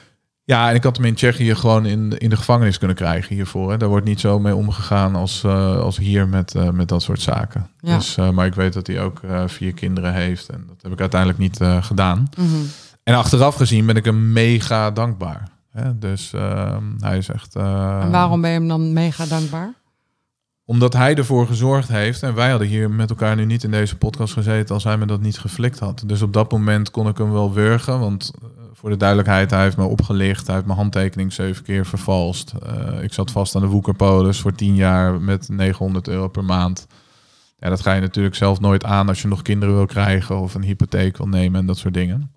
Speaker 2: Ja, en ik had hem in Tsjechië gewoon in, in de gevangenis kunnen krijgen hiervoor. Hè. Daar wordt niet zo mee omgegaan als, eh, als hier met, eh, met dat soort zaken.
Speaker 1: Ja.
Speaker 2: Dus, eh, maar ik weet dat hij ook vier kinderen heeft. En dat heb ik uiteindelijk niet gedaan.
Speaker 1: Mhm.
Speaker 2: En achteraf gezien ben ik hem mega dankbaar. Hè. Dus ehm, hij is echt...
Speaker 1: En waarom ben je hem dan mega dankbaar?
Speaker 2: Omdat hij ervoor gezorgd heeft. En wij hadden hier met elkaar nu niet in deze podcast gezeten als hij me dat niet geflikt had. Dus op dat moment kon ik hem wel wurgen. Want voor de duidelijkheid, hij heeft me opgelicht. Hij heeft mijn handtekening zeven keer vervalst. Eh, ik zat vast aan de Woekerpolis voor tien jaar met 900 euro per maand. Ja, dat ga je natuurlijk zelf nooit aan als je nog kinderen wil krijgen of een hypotheek wil nemen en dat soort dingen.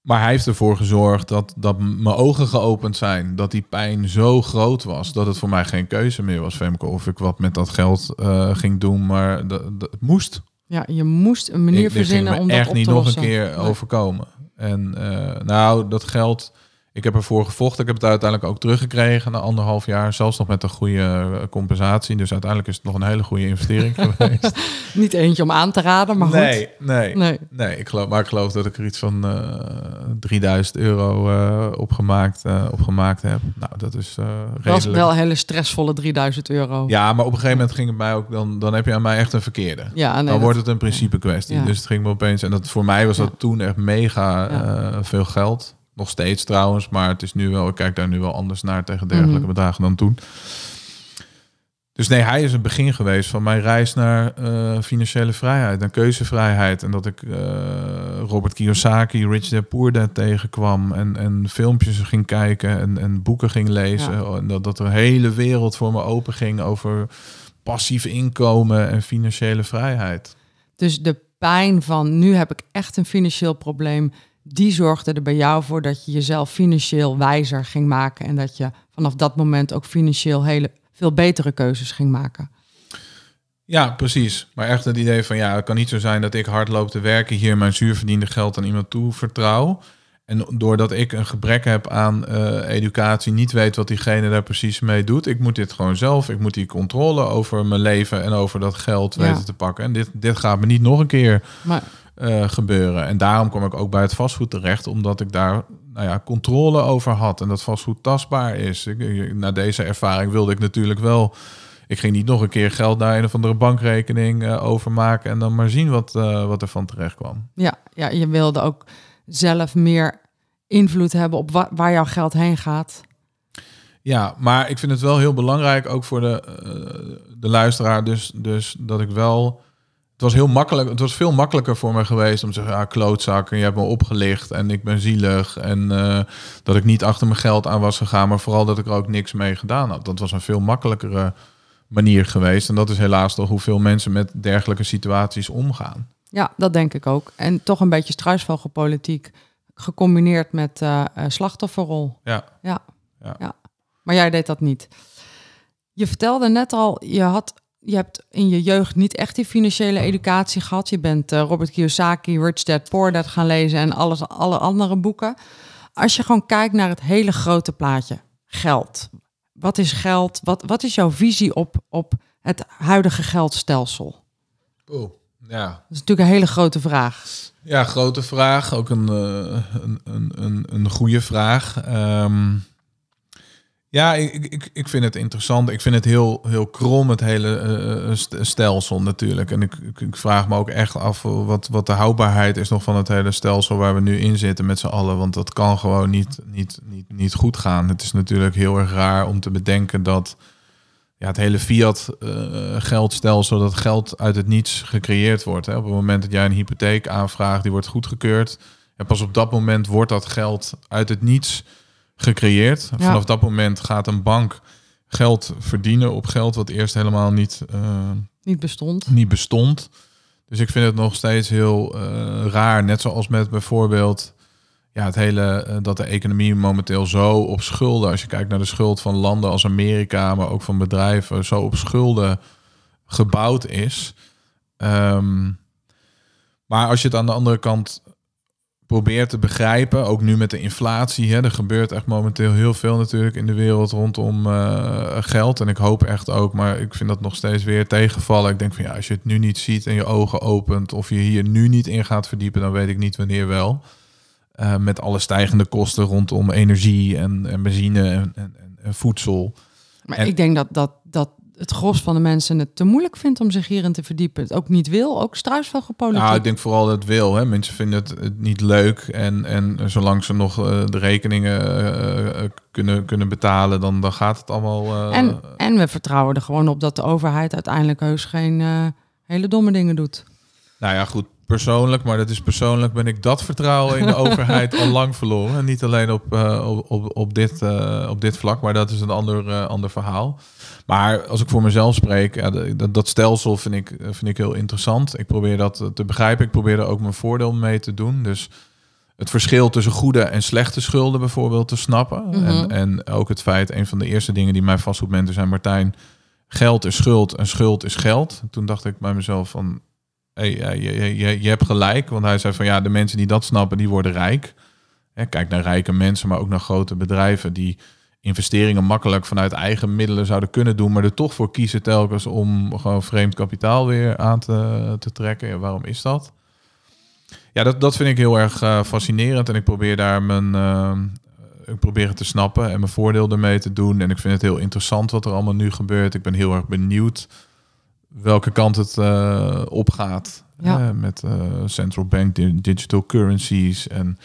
Speaker 2: Maar hij heeft ervoor gezorgd dat, dat mijn ogen geopend zijn. Dat die pijn zo groot was dat het voor mij geen keuze meer was, Femke. Of ik wat met dat geld eh, ging doen, maar dat, dat, het moest.
Speaker 1: Ja, je moest een manier
Speaker 2: Ik-
Speaker 1: verzinnen om dat
Speaker 2: echt
Speaker 1: op
Speaker 2: niet
Speaker 1: te
Speaker 2: nog
Speaker 1: lossen.
Speaker 2: een keer overkomen. En eh, nou, dat geld, ik heb ervoor gevochten. Ik heb het uiteindelijk ook teruggekregen na anderhalf jaar. Zelfs nog met een goede eh, compensatie. Dus uiteindelijk is het nog een hele goede investering geweest.
Speaker 1: Niet eentje om aan te raden, maar
Speaker 2: nee,
Speaker 1: goed.
Speaker 2: nee, nee.
Speaker 1: Nee.
Speaker 2: ik geloof, maar ik geloof dat ik er iets van eh 3000 euro eh, opgemaakt, opgemaakt heb. Nou, dat is
Speaker 1: Dat was
Speaker 2: redelijk.
Speaker 1: wel een hele stressvolle 3000 euro.
Speaker 2: Ja, maar op een gegeven moment ging het mij ook, dan, dan heb je aan mij echt een verkeerde.
Speaker 1: Ja, nee,
Speaker 2: dan
Speaker 1: dat-
Speaker 2: wordt het een principe kwestie.
Speaker 1: Ja.
Speaker 2: Dus het ging me opeens. En dat voor mij was dat
Speaker 1: Ja.
Speaker 2: toen echt mega veel geld. Nog steeds trouwens, maar het is nu wel, ik kijk daar nu wel anders naar tegen dergelijke
Speaker 1: Mhm.
Speaker 2: bedragen dan toen. Dus nee, hij is het begin geweest van mijn reis naar eh, financiële vrijheid, naar keuzevrijheid. En dat ik eh, Robert Kiyosaki, Rich Dad Poor Dad tegenkwam en, en filmpjes ging kijken en, en boeken ging lezen.
Speaker 1: Ja.
Speaker 2: En dat, dat er een hele wereld voor me open ging over passief inkomen en financiële vrijheid.
Speaker 1: Dus de pijn van nu heb ik echt een financieel probleem, die zorgde er bij jou voor dat je jezelf financieel wijzer ging maken en dat je vanaf dat moment ook financieel hele veel betere keuzes ging maken.
Speaker 2: Ja, precies. Maar echt het idee van ja, het kan niet zo zijn dat ik hard loop te werken, hier mijn zuurverdiende geld aan iemand toe vertrouw. En doordat ik een gebrek heb aan eh, educatie, niet weet wat diegene daar precies mee doet. Ik moet dit gewoon zelf. Ik moet die controle over mijn leven en over dat geld
Speaker 1: Ja.
Speaker 2: weten te pakken. En dit, dit gaat me niet nog een keer
Speaker 1: Maar
Speaker 2: eh, gebeuren. En daarom kwam ik ook bij het vastgoed terecht, omdat ik daar nou ja, controle over had en dat vastgoed tastbaar is. Ik, na deze ervaring wilde ik natuurlijk wel. Ik ging niet nog een keer geld naar een of andere bankrekening eh, overmaken en dan maar zien wat, eh, wat er van terecht kwam.
Speaker 1: ja, ja, je wilde ook zelf meer invloed hebben op wa- waar jouw geld heen gaat.
Speaker 2: Ja, maar ik vind het wel heel belangrijk, ook voor de, de luisteraar, dus, dus dat ik wel... Het was heel makkelijk. Het was veel makkelijker voor me geweest om te zeggen: ja, klootzak, en je hebt me opgelicht en ik ben zielig. En eh, dat ik niet achter mijn geld aan was gegaan, maar vooral dat ik er ook niks mee gedaan had. Dat was een veel makkelijkere manier geweest. En dat is helaas toch hoeveel mensen met dergelijke situaties omgaan.
Speaker 1: Ja, dat denk ik ook. En toch een beetje struisvogelpolitiek gecombineerd met eh, eh, slachtofferrol.
Speaker 2: Ja,
Speaker 1: Ja.
Speaker 2: Ja.
Speaker 1: ja. Maar jij deed dat niet. Je vertelde net al, je, had, je hebt in je jeugd niet echt die financiële educatie gehad. Je bent eh, Robert Kiyosaki, Rich Dad, Poor Dad gaan lezen en alles, alle andere boeken. Als je gewoon kijkt naar het hele grote plaatje, geld. Wat is geld? Wat, wat is jouw visie op, op het huidige geldstelsel?
Speaker 2: oh, ja.
Speaker 1: Dat is natuurlijk een hele grote vraag.
Speaker 2: Ja, grote vraag. Ook een, eh, een, een, een, een goede vraag. Ehm, ja, ik, ik, ik vind het interessant. Ik vind het heel, heel krom, het hele eh, st- stelsel natuurlijk. En ik, ik, ik vraag me ook echt af wat, wat de houdbaarheid is nog van het hele stelsel waar we nu in zitten met z'n allen. Want dat kan gewoon niet, niet, niet, niet goed gaan. Het is natuurlijk heel erg raar om te bedenken dat ja, het hele fiat eh, geldstelsel, dat geld uit het niets gecreëerd wordt. Hè. Op het moment dat jij een hypotheek aanvraagt, die wordt goedgekeurd. En pas op dat moment wordt dat geld uit het niets gecreëerd.
Speaker 1: Ja.
Speaker 2: Vanaf dat moment gaat een bank geld verdienen op geld wat eerst helemaal niet, eh,
Speaker 1: Niet bestond.
Speaker 2: niet bestond. Dus ik vind het nog steeds heel eh, raar. Net zoals met bijvoorbeeld ja, het hele eh, dat de economie momenteel zo op schulden, als je kijkt naar de schuld van landen als Amerika, maar ook van bedrijven, zo op schulden gebouwd is. Ehm, maar als je het aan de andere kant probeert te begrijpen, ook nu met de inflatie, hè, er gebeurt echt momenteel heel veel natuurlijk in de wereld rondom eh, geld. En ik hoop echt ook, maar ik vind dat nog steeds weer tegenvallen. Ik denk van ja, als je het nu niet ziet en je ogen opent, of je hier nu niet in gaat verdiepen, dan weet ik niet wanneer wel. Eh, met alle stijgende kosten rondom energie en, en benzine en, en, en- en voedsel.
Speaker 1: Maar
Speaker 2: En-
Speaker 1: ik denk dat, dat, dat het gros van de mensen het te moeilijk vindt om zich hierin te verdiepen. Het ook niet wil, ook struisvogelpolitiek.
Speaker 2: Nou, ik denk vooral dat het wil. Hè. Mensen vinden het, het niet leuk. En, en zolang ze nog eh, de rekeningen eh, eh, kunnen, kunnen betalen, dan, dan gaat het allemaal.
Speaker 1: en, en we vertrouwen er gewoon op dat de overheid uiteindelijk heus geen hele domme dingen doet.
Speaker 2: Nou ja, goed, persoonlijk, maar dat is persoonlijk, ben ik dat vertrouwen in de overheid al lang verloren. En niet alleen op, op, op, op, dit, op dit vlak, maar dat is een ander, ander verhaal. Maar als ik voor mezelf spreek, ja, dat, dat stelsel vind ik, vind ik heel interessant. Ik probeer dat eh, te begrijpen. Ik probeer er ook mijn voordeel mee te doen. Dus het verschil tussen goede en slechte schulden bijvoorbeeld te snappen.
Speaker 1: Mhm.
Speaker 2: en, en ook het feit, een van de eerste dingen die mij vastgoedmentor zijn, Martijn, geld is schuld en schuld is geld. Toen dacht ik bij mezelf van, hey, je, je, je, je hebt gelijk. Want hij zei van ja, de mensen die dat snappen, die worden rijk. Hè, kijk naar rijke mensen, maar ook naar grote bedrijven die investeringen makkelijk vanuit eigen middelen zouden kunnen doen, maar er toch voor kiezen telkens om gewoon vreemd kapitaal weer aan te, te trekken. Ja, waarom is dat? Ja, dat, dat vind ik heel erg eh, fascinerend en ik probeer daar mijn, eh, ik probeer het te snappen en mijn voordeel ermee te doen. En ik vind het heel interessant wat er allemaal nu gebeurt. Ik ben heel erg benieuwd welke kant het eh, opgaat.
Speaker 1: Ja.
Speaker 2: Met central bank di- digital currencies en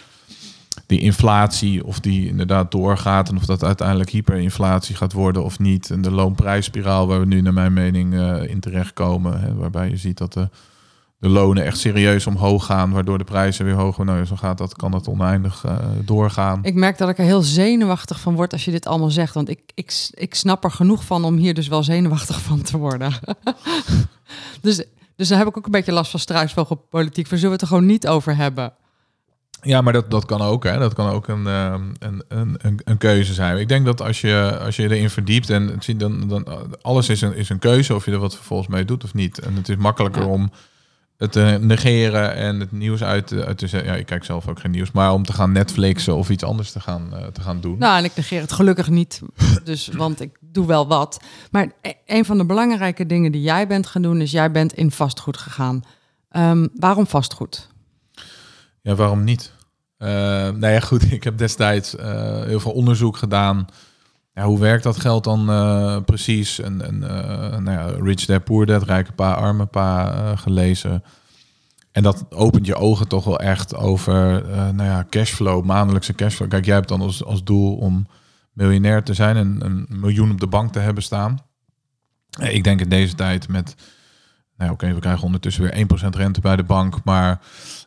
Speaker 2: die inflatie, of die inderdaad doorgaat en of dat uiteindelijk hyperinflatie gaat worden of niet. En de loonprijsspiraal waar we nu naar mijn mening eh, in terechtkomen, hè, waarbij je ziet dat de, de lonen echt serieus omhoog gaan, waardoor de prijzen weer hoger. Nou, zo gaat dat, kan dat oneindig eh, doorgaan.
Speaker 1: Ik merk dat ik er heel zenuwachtig van word als je dit allemaal zegt. Want ik, ik, ik snap er genoeg van om hier dus wel zenuwachtig van te worden. dus, dus dan heb ik ook een beetje last van struisvogelpolitiek. Waar zullen we het er gewoon niet over hebben?
Speaker 2: Ja, maar dat, dat kan ook. Hè. Dat kan ook een, ehm, een, een, een, een keuze zijn. Ik denk dat als je, als je erin verdiept en het ziet, dan, dan alles is een, is een keuze of je er wat vervolgens mee doet of niet. En het is makkelijker
Speaker 1: Ja.
Speaker 2: om het eh, negeren en het nieuws uit, te- uit te zetten. Ja, ik kijk zelf ook geen nieuws, maar om te gaan Netflixen of iets anders te gaan, eh, te gaan doen.
Speaker 1: Nou, en ik negeer het gelukkig niet, dus, want ik doe wel wat. Maar e- een van de belangrijke dingen die jij bent gaan doen, is jij bent in vastgoed gegaan. Ehm, waarom vastgoed?
Speaker 2: Ja, waarom niet? Eh nou ja, goed, ik heb destijds eh, heel veel onderzoek gedaan. Ja, hoe werkt dat geld dan eh, precies? En, en nou ja, Rich Dad Poor Dad, Rijke Pa, Arme Pa gelezen. En dat opent je ogen toch wel echt over nou ja, cashflow, maandelijkse cashflow. Kijk, jij hebt dan als, als doel om miljonair te zijn en een miljoen op de bank te hebben staan. Ik denk in deze tijd met, nou oké, we krijgen ondertussen weer 1% rente bij de bank, maar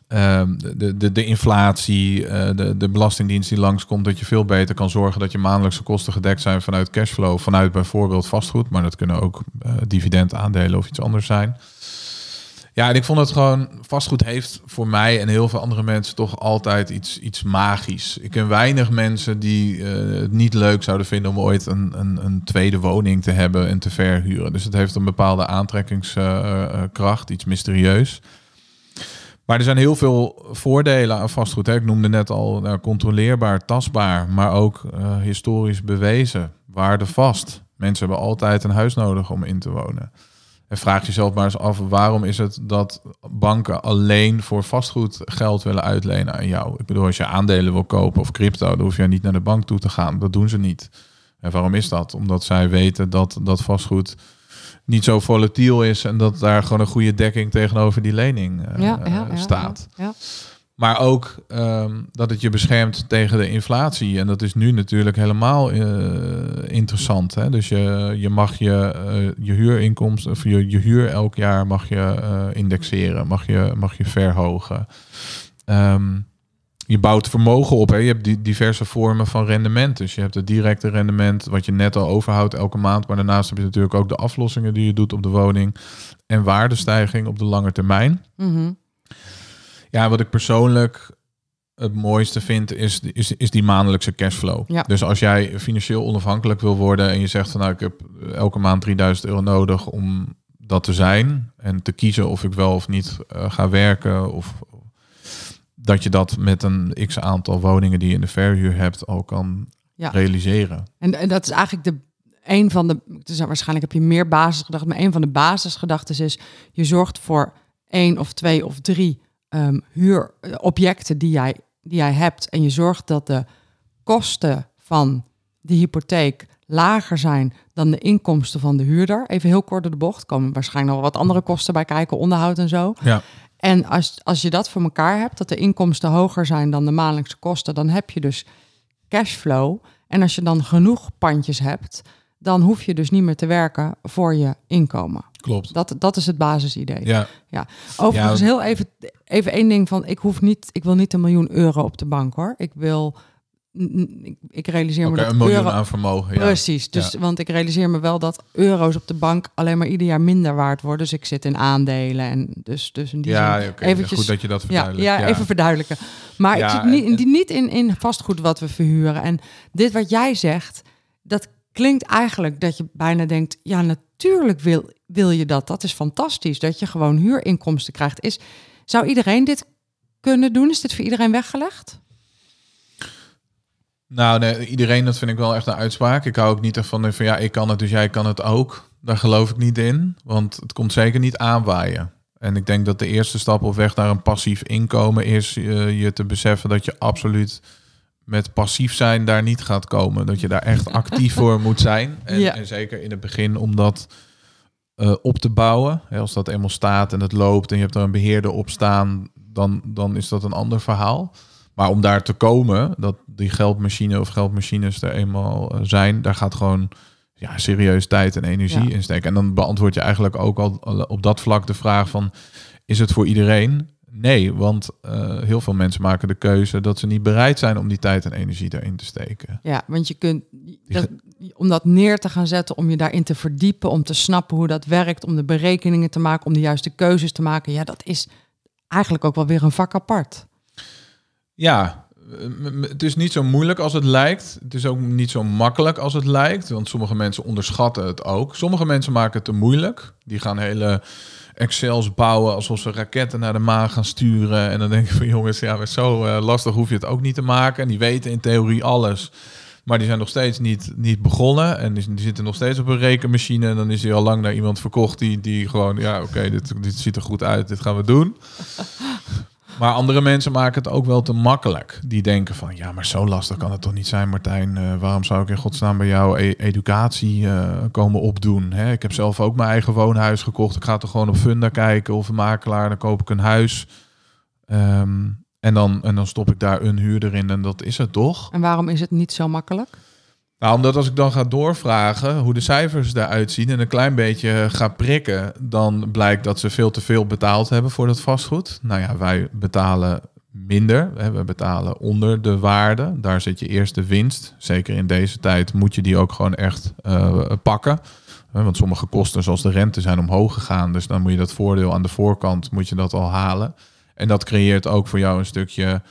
Speaker 2: ehm, de, de, de inflatie, eh, de, de belastingdienst die langskomt, dat je veel beter kan zorgen dat je maandelijkse kosten gedekt zijn vanuit cashflow, vanuit bijvoorbeeld vastgoed, maar dat kunnen ook eh dividendaandelen of iets anders zijn. Ja, en ik vond het gewoon, vastgoed heeft voor mij en heel veel andere mensen toch altijd iets, iets magisch. Ik ken weinig mensen die eh, het niet leuk zouden vinden om ooit een, een, een tweede woning te hebben en te verhuren. Dus het heeft een bepaalde aantrekkingskracht, iets mysterieus. Maar er zijn heel veel voordelen aan vastgoed. Hè. Ik noemde net al nou, controleerbaar, tastbaar, maar ook eh, historisch bewezen, waardevast. Mensen hebben altijd een huis nodig om in te wonen. En vraag jezelf maar eens af, waarom is het dat banken alleen voor vastgoed geld willen uitlenen aan jou? Ik bedoel, als je aandelen wil kopen of crypto, dan hoef je niet naar de bank toe te gaan. Dat doen ze niet. En waarom is dat? Omdat zij weten dat dat vastgoed niet zo volatiel is en dat daar gewoon een goede dekking tegenover die lening eh,
Speaker 1: Ja, ja, ja,
Speaker 2: staat.
Speaker 1: Ja, ja.
Speaker 2: Maar ook ehm, dat het je beschermt tegen de inflatie. En dat is nu natuurlijk helemaal eh, interessant. Hè? Dus je, je mag je, eh, je huurinkomsten, of je, je huur elk jaar mag je eh, indexeren, mag je, mag je verhogen. Ehm, je bouwt vermogen op. Hè? Je hebt die diverse vormen van rendement. Dus je hebt het directe rendement, wat je net al overhoudt elke maand. Maar daarnaast heb je natuurlijk ook de aflossingen die je doet op de woning. En waardestijging op de lange termijn.
Speaker 1: Mhm.
Speaker 2: Ja, wat ik persoonlijk het mooiste vind, is, is, is die maandelijkse cashflow.
Speaker 1: Ja.
Speaker 2: Dus als jij financieel onafhankelijk wil worden en je zegt van nou, ik heb elke maand 3000 euro nodig om dat te zijn en te kiezen of ik wel of niet eh, ga werken of dat je dat met een x aantal woningen die je in de verhuur hebt al kan
Speaker 1: Ja.
Speaker 2: realiseren.
Speaker 1: En, en dat is eigenlijk de, een van de, dus waarschijnlijk heb je meer basisgedachten, maar een van de basisgedachten is, je zorgt voor één of twee of drie ehm, huurobjecten die jij, die jij hebt. En je zorgt dat de kosten van de hypotheek lager zijn dan de inkomsten van de huurder. Even heel kort door de bocht, komen waarschijnlijk nog wat andere kosten bij kijken, onderhoud en zo.
Speaker 2: Ja,
Speaker 1: En als, als je dat voor elkaar hebt, dat de inkomsten hoger zijn dan de maandelijkse kosten, dan heb je dus cashflow. En als je dan genoeg pandjes hebt, dan hoef je dus niet meer te werken voor je inkomen.
Speaker 2: klopt.
Speaker 1: Dat, dat is het basisidee.
Speaker 2: Ja,
Speaker 1: Overigens
Speaker 2: Ja.
Speaker 1: heel even, even één ding van, ik hoef niet, ik wil niet een miljoen euro op de bank hoor. Ik wil, ik, realiseer me dat
Speaker 2: een miljoen
Speaker 1: euro,
Speaker 2: aan vermogen. Ja.
Speaker 1: Precies, dus, want ik realiseer me wel dat euro's op de bank alleen maar ieder jaar minder waard worden. Dus ik zit in aandelen en dus, dus in die
Speaker 2: Ja,
Speaker 1: zin
Speaker 2: oké.
Speaker 1: eventjes...
Speaker 2: Goed dat je dat
Speaker 1: Ja,
Speaker 2: verduidelijkt.
Speaker 1: ja, even verduidelijken. Maar ik zit niet,
Speaker 2: en-
Speaker 1: niet in, in vastgoed wat we verhuren. En dit wat jij zegt, dat klinkt eigenlijk dat je bijna denkt... ja, natuurlijk wil, wil je dat. Dat is fantastisch, dat je gewoon huurinkomsten krijgt. Is, zou iedereen dit kunnen doen? Is dit voor iedereen weggelegd?
Speaker 2: Nou, nee, iedereen, dat vind ik wel echt een uitspraak. Ik hou ook niet ervan van ja, ik kan het, dus jij kan het ook. Daar geloof ik niet in, want het komt zeker niet aanwaaien. En ik denk dat de eerste stap op weg naar een passief inkomen is eh, je te beseffen dat je absoluut met passief zijn daar niet gaat komen. Dat je daar echt actief voor moet zijn. En,
Speaker 1: Ja.
Speaker 2: en zeker in het begin om dat eh, op te bouwen. Hè, als dat eenmaal staat en het loopt en je hebt er een beheerder op staan, dan, dan is dat een ander verhaal. Maar om daar te komen, dat die geldmachine of geldmachines er eenmaal eh, zijn, daar gaat gewoon ja, serieus tijd en energie
Speaker 1: Ja.
Speaker 2: in steken. En dan beantwoord je eigenlijk ook al al op dat vlak de vraag van, is het voor iedereen? Nee, want eh, heel veel mensen maken de keuze dat ze niet bereid zijn om die tijd en energie daarin te steken.
Speaker 1: Ja, want je kunt, dat, om dat neer te gaan zetten, om je daarin te verdiepen, om te snappen hoe dat werkt, om de berekeningen te maken, om de juiste keuzes te maken. Ja, dat is eigenlijk ook wel weer een vak apart.
Speaker 2: Ja, het is niet zo moeilijk als het lijkt. Het is ook niet zo makkelijk als het lijkt. Want sommige mensen onderschatten het ook. Sommige mensen maken het te moeilijk. Die gaan hele Excels bouwen alsof ze raketten naar de maan gaan sturen. En dan denk ik van jongens, ja, zo eh, lastig hoef je het ook niet te maken. En die weten in theorie alles. Maar die zijn nog steeds niet, niet begonnen. En die, die zitten nog steeds op een rekenmachine. En dan is hij al lang naar iemand verkocht die, die gewoon... Ja, oké, dit, dit ziet er goed uit. Dit gaan we doen. Maar andere mensen maken het ook wel te makkelijk. Die denken van, ja, maar zo lastig kan het toch niet zijn, Martijn? Eh, waarom zou ik in godsnaam bij jou e- educatie eh, komen opdoen? Hè? Ik heb zelf ook mijn eigen woonhuis gekocht. Ik ga toch gewoon op Funda kijken of een makelaar, dan koop ik een huis. Ehm, en, dan, en dan stop ik daar een huurder in en dat is het toch?
Speaker 1: En waarom is het niet zo makkelijk?
Speaker 2: Nou, omdat als ik dan ga doorvragen hoe de cijfers eruit zien en een klein beetje ga prikken, dan blijkt dat ze veel te veel betaald hebben voor dat vastgoed. Nou ja, wij betalen minder. We betalen onder de waarde. Daar zit je eerst de winst. Zeker in deze tijd moet je die ook gewoon echt eh, pakken. Want sommige kosten, zoals de rente, zijn omhoog gegaan. Dus dan moet je dat voordeel aan de voorkant moet je dat al halen. En dat creëert ook voor jou een stukje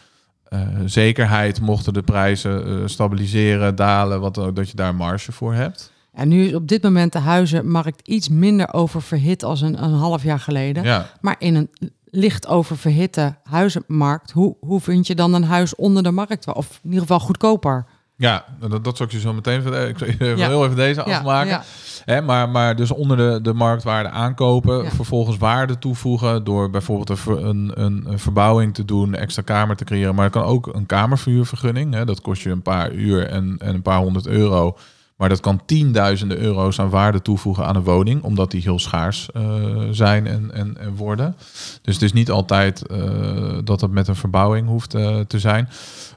Speaker 2: zekerheid mochten de prijzen eh, stabiliseren, dalen, wat, ook, dat je daar marge voor hebt.
Speaker 1: En nu is op dit moment de huizenmarkt iets minder oververhit als een, een half jaar geleden.
Speaker 2: Ja,
Speaker 1: Maar in een licht oververhitte huizenmarkt, hoe, hoe vind je dan een huis onder de markt? Of in ieder geval goedkoper?
Speaker 2: ja dat, dat zal ik je zo meteen. Ik zal even
Speaker 1: Ja.
Speaker 2: heel even deze afmaken.
Speaker 1: ja.
Speaker 2: Hè, maar, maar dus onder de, de marktwaarde aankopen,
Speaker 1: Ja.
Speaker 2: vervolgens waarde toevoegen door bijvoorbeeld een, ver- een, een, een verbouwing te doen, extra kamer te creëren. Maar het kan ook een kamerverhuurvergunning. Hè, dat kost je een paar uur en, en een paar honderd euro. Maar dat kan tienduizenden euro's aan waarde toevoegen aan een woning, omdat die heel schaars eh, zijn en, en, en worden. Dus het is niet altijd eh, dat het met een verbouwing hoeft eh, te zijn.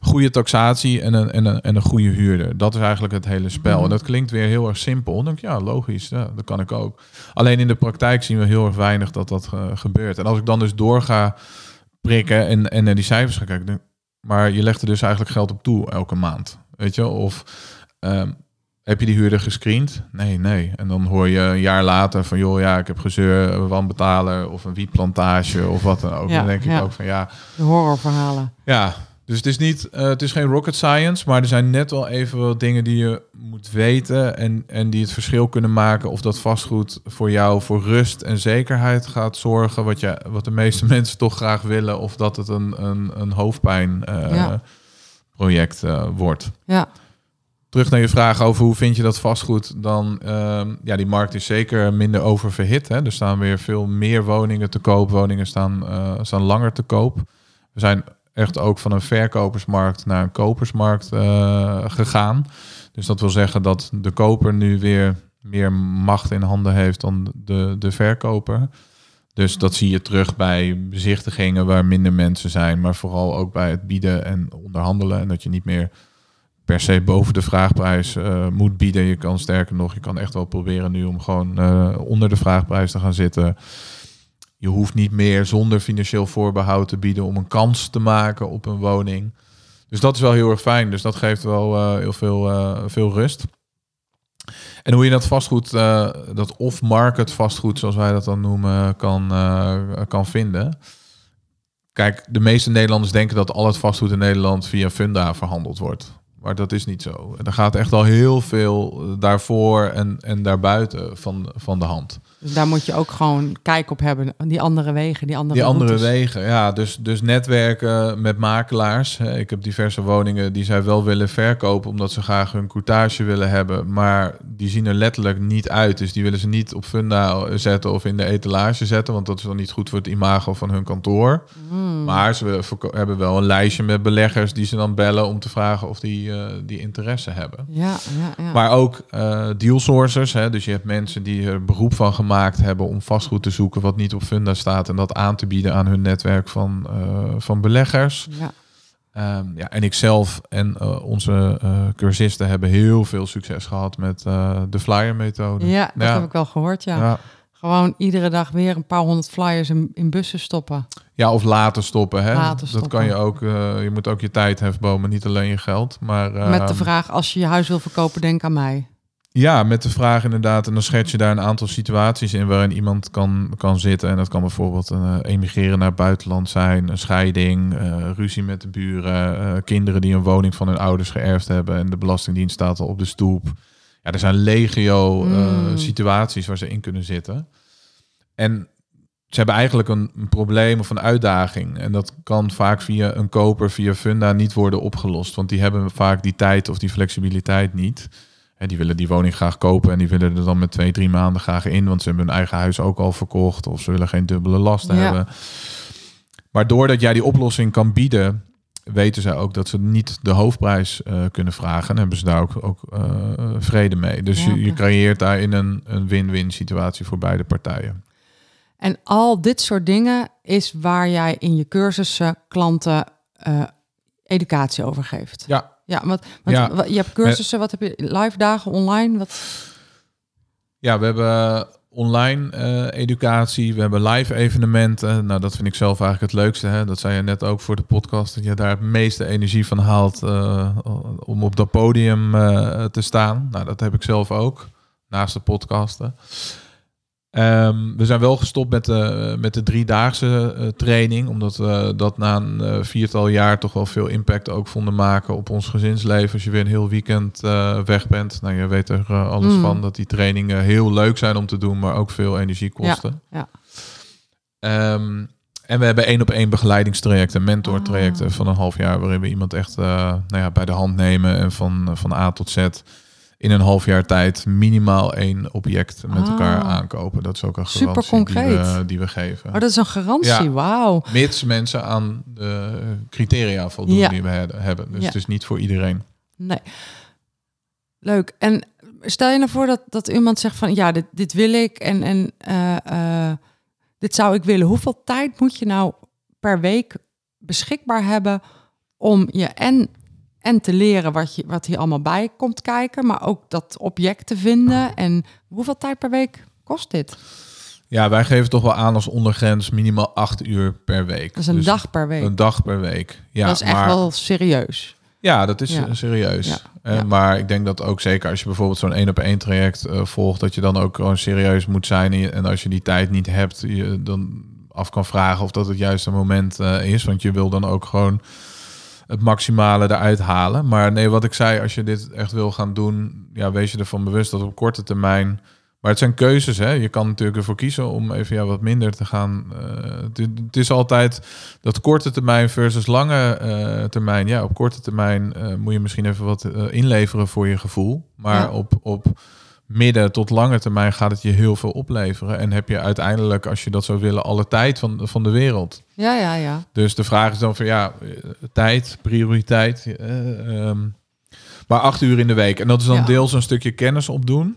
Speaker 2: Goede taxatie en een, en, een, en een goede huurder. Dat is eigenlijk het hele spel.
Speaker 1: Mhm.
Speaker 2: En dat klinkt weer heel erg simpel. Dan denk ik, ja, logisch, ja, dat kan ik ook. Alleen in de praktijk zien we heel erg weinig dat dat gebeurt. En als ik dan dus door ga prikken en, en naar die cijfers ga kijken, maar je legt er dus eigenlijk geld op toe elke maand. Weet je, of ehm, heb je die huurder gescreend? Nee, nee. En dan hoor je een jaar later van, joh, ja, ik heb gezeur, wanbetaler of een wietplantage of wat dan ook.
Speaker 1: Ja,
Speaker 2: dan denk ik ook van, ja,
Speaker 1: De horrorverhalen.
Speaker 2: ja, dus het is niet, eh, het is geen rocket science, maar er zijn net wel even wat dingen die je moet weten en, en die het verschil kunnen maken of dat vastgoed voor jou voor rust en zekerheid gaat zorgen, wat, je, wat de meeste mensen toch graag willen, of dat het een, een, een hoofdpijn eh,
Speaker 1: Ja.
Speaker 2: eh, wordt.
Speaker 1: Ja,
Speaker 2: Terug naar je vraag over hoe vind je dat vastgoed, dan ehm, ja, die markt is zeker minder oververhit. Hè? Er staan weer veel meer woningen te koop, woningen staan, eh, staan langer te koop. We zijn echt ook van een verkopersmarkt naar een kopersmarkt eh, gegaan. Dus dat wil zeggen dat de koper nu weer meer macht in handen heeft dan de, de verkoper. Dus dat zie je terug bij bezichtigingen waar minder mensen zijn, maar vooral ook bij het bieden en onderhandelen. En dat je niet meer per se boven de vraagprijs eh, moet bieden. Je kan sterker nog, je kan echt wel proberen nu om gewoon eh, onder de vraagprijs te gaan zitten. Je hoeft niet meer zonder financieel voorbehoud te bieden om een kans te maken op een woning. Dus dat is wel heel erg fijn. Dus dat geeft wel eh, heel veel, veel rust. En hoe je dat vastgoed, dat off-market vastgoed, zoals wij dat dan noemen, kan, kan vinden. Kijk, de meeste Nederlanders denken dat al het vastgoed in Nederland via Funda verhandeld wordt. Maar dat is niet zo. Er gaat echt al heel veel daarvoor en, en daarbuiten van, van de hand.
Speaker 1: Dus daar moet je ook gewoon kijk op hebben. Die andere wegen, die andere
Speaker 2: Die andere
Speaker 1: routes.
Speaker 2: wegen, ja. Dus, dus netwerken met makelaars. Ik heb diverse woningen die zij wel willen verkopen... omdat ze graag hun courtage willen hebben. Maar die zien er letterlijk niet uit. Dus die willen ze niet op funda zetten of in de etalage zetten... want dat is dan niet goed voor het imago van hun kantoor.
Speaker 1: Hmm.
Speaker 2: Maar ze hebben wel een lijstje met beleggers... die ze dan bellen om te vragen of die, eh, die interesse hebben.
Speaker 1: Ja, ja, ja.
Speaker 2: Maar ook eh deal sourcers. Hè? Dus je hebt mensen die er beroep van gemaakt hebben om vastgoed te zoeken wat niet op funda staat en dat aan te bieden aan hun netwerk van, eh, van beleggers.
Speaker 1: ja.
Speaker 2: Ehm, ja, en ik zelf en eh, onze eh, cursisten hebben heel veel succes gehad met de flyer methode.
Speaker 1: ja, dat
Speaker 2: Ja.
Speaker 1: heb ik wel gehoord, ja.
Speaker 2: Ja.
Speaker 1: Gewoon iedere dag weer een paar honderd flyers in, in bussen stoppen.
Speaker 2: Ja, of laten stoppen. Hè?
Speaker 1: Laten
Speaker 2: Dat
Speaker 1: stoppen.
Speaker 2: kan je ook. je moet ook je tijd hefbomen, niet alleen je geld. Maar,
Speaker 1: Met de vraag, als je je huis wil verkopen, denk aan mij.
Speaker 2: Ja, met de vraag inderdaad. En dan schets je daar een aantal situaties in waarin iemand kan, kan zitten. En dat kan bijvoorbeeld een uh, emigreren naar het buitenland zijn, een scheiding, uh, ruzie met de buren, uh, kinderen die een woning van hun ouders geërfd hebben en de Belastingdienst staat al op de stoep. Ja, er zijn legio
Speaker 1: Mm.
Speaker 2: situaties waar ze in kunnen zitten. En ze hebben eigenlijk een, een probleem of een uitdaging. En dat kan vaak via een koper, via funda niet worden opgelost. Want die hebben vaak die tijd of die flexibiliteit niet. En die willen die woning graag kopen en die willen er dan met twee, drie maanden graag in. Want ze hebben hun eigen huis ook al verkocht of ze willen geen dubbele lasten
Speaker 1: Ja.
Speaker 2: hebben. Maar doordat jij die oplossing kan bieden, weten zij ook dat ze niet de hoofdprijs eh, kunnen vragen. En hebben ze daar ook, ook eh, vrede mee. Dus
Speaker 1: Ja,
Speaker 2: je, je creëert daarin een, een win-win situatie voor beide partijen.
Speaker 1: En al dit soort dingen is waar jij in je cursussen klanten eh, educatie over geeft.
Speaker 2: Ja,
Speaker 1: Ja, want, want
Speaker 2: Ja.
Speaker 1: je hebt cursussen, wat heb je, live dagen, online? Wat,
Speaker 2: Ja, we hebben online eh, educatie, we hebben live evenementen. Nou, dat vind ik zelf eigenlijk het leukste. Hè? Dat zei je net ook voor de podcast, dat je daar het meeste energie van haalt eh, om op dat podium eh, te staan. Nou, dat heb ik zelf ook, naast de podcasten. Ehm, we zijn wel gestopt met de, met de driedaagse eh, training, omdat we dat na een eh, viertal jaar toch wel veel impact ook vonden maken op ons gezinsleven. Als je weer een heel weekend eh, weg bent, nou je weet er eh, alles
Speaker 1: Mm.
Speaker 2: van, dat die trainingen heel leuk zijn om te doen, maar ook veel energie kosten.
Speaker 1: ja.
Speaker 2: Ehm, en we hebben één op één begeleidingstrajecten, mentortrajecten
Speaker 1: Ah.
Speaker 2: van een half jaar, waarin we iemand echt eh, nou ja, bij de hand nemen en van, van A tot Z in een half jaar tijd minimaal één object met
Speaker 1: Ah.
Speaker 2: elkaar aankopen. Dat is ook een
Speaker 1: Super
Speaker 2: garantie die
Speaker 1: concreet.
Speaker 2: we, die we geven.
Speaker 1: Oh, dat is een garantie,
Speaker 2: Ja.
Speaker 1: wauw.
Speaker 2: Mits mensen aan de criteria voldoen
Speaker 1: Ja.
Speaker 2: die we he- hebben. Dus
Speaker 1: Ja.
Speaker 2: het is niet voor iedereen.
Speaker 1: Nee. Leuk. En stel je nou voor dat, dat iemand zegt van ja, dit, dit wil ik en, en eh, eh, dit zou ik willen. Hoeveel tijd moet je nou per week beschikbaar hebben om je en, en te leren wat, je, wat hier allemaal bij komt kijken, maar ook dat object te vinden? En hoeveel tijd per week kost dit?
Speaker 2: Ja, wij geven toch wel aan als ondergrens minimaal acht uur per week.
Speaker 1: Dat is een
Speaker 2: Dus
Speaker 1: dag per week.
Speaker 2: Een dag per week. Ja,
Speaker 1: dat is echt
Speaker 2: maar,
Speaker 1: wel serieus.
Speaker 2: Ja, dat is
Speaker 1: Ja.
Speaker 2: eh, serieus.
Speaker 1: Ja.
Speaker 2: Eh,
Speaker 1: Ja.
Speaker 2: Maar ik denk dat ook zeker als je bijvoorbeeld zo'n één op één traject eh, volgt, dat je dan ook gewoon serieus moet zijn. En, als je die tijd niet hebt, je dan af kan vragen of dat het juiste moment is. Want je wil dan ook gewoon het maximale eruit halen. Maar nee, wat ik zei, als je dit echt wil gaan doen, ja, wees je ervan bewust dat op korte termijn. Maar het zijn keuzes, hè. Je kan natuurlijk ervoor kiezen om even ja, wat minder te gaan. eh, het, het is altijd dat korte termijn versus lange eh, termijn. Ja, op korte termijn eh, moet je misschien even wat inleveren voor je gevoel. Maar
Speaker 1: Ja.
Speaker 2: op, op midden tot lange termijn gaat het je heel veel opleveren. En heb je uiteindelijk, als je dat zou willen, alle tijd van, van de wereld.
Speaker 1: Ja, ja, ja.
Speaker 2: Dus de vraag is dan van ja, eh, tijd, prioriteit. eh, ehm, maar acht uur in de week. En dat is dan
Speaker 1: Ja.
Speaker 2: deels een stukje kennis opdoen.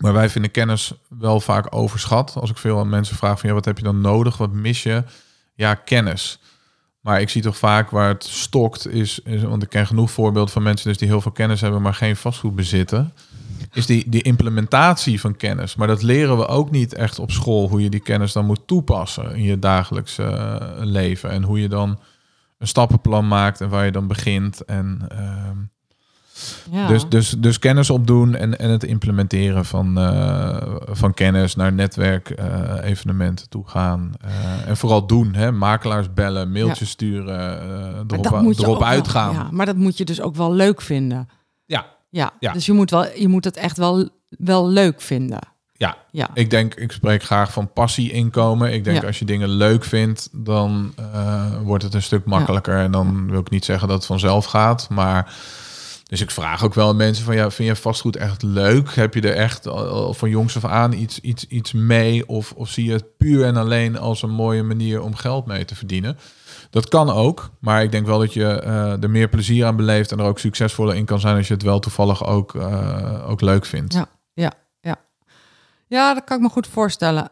Speaker 2: Maar wij vinden kennis wel vaak overschat. Als ik veel aan mensen vraag van ja, wat heb je dan nodig? Wat mis je? Ja, kennis. Maar ik zie toch vaak waar het stokt is, is want ik ken genoeg voorbeelden van mensen dus die heel veel kennis hebben, maar geen vastgoed bezitten. Is die, die implementatie van kennis. Maar dat leren we ook niet echt op school, hoe je die kennis dan moet toepassen in je dagelijks eh, leven. En hoe je dan een stappenplan maakt en waar je dan begint. En, ehm,
Speaker 1: ja.
Speaker 2: dus, dus, dus kennis opdoen en, en het implementeren van, eh, van kennis naar netwerk, eh, evenementen toe gaan. En vooral doen, hè? makelaars bellen, mailtjes sturen, erop, erop uitgaan.
Speaker 1: ja, maar dat moet je dus ook wel leuk vinden.
Speaker 2: ja,
Speaker 1: Ja,
Speaker 2: Ja.
Speaker 1: dus je moet, wel, je moet het echt wel, wel leuk vinden.
Speaker 2: ja.
Speaker 1: Ja,
Speaker 2: Ik denk, ik spreek graag van passie inkomen. Ik denk
Speaker 1: Ja.
Speaker 2: als je dingen leuk vindt, dan eh, wordt het een stuk makkelijker. En dan wil ik niet zeggen dat het vanzelf gaat, maar dus ik vraag ook wel aan mensen van ja, vind je vastgoed echt leuk? Heb je er echt van jongs af aan iets, iets, iets mee? Of, of zie je het puur en alleen als een mooie manier om geld mee te verdienen? Dat kan ook, maar ik denk wel dat je eh, er meer plezier aan beleeft en er ook succesvoller in kan zijn als je het wel toevallig ook, eh, ook leuk vindt.
Speaker 1: Ja. ja, ja. Ja, dat kan ik me goed voorstellen.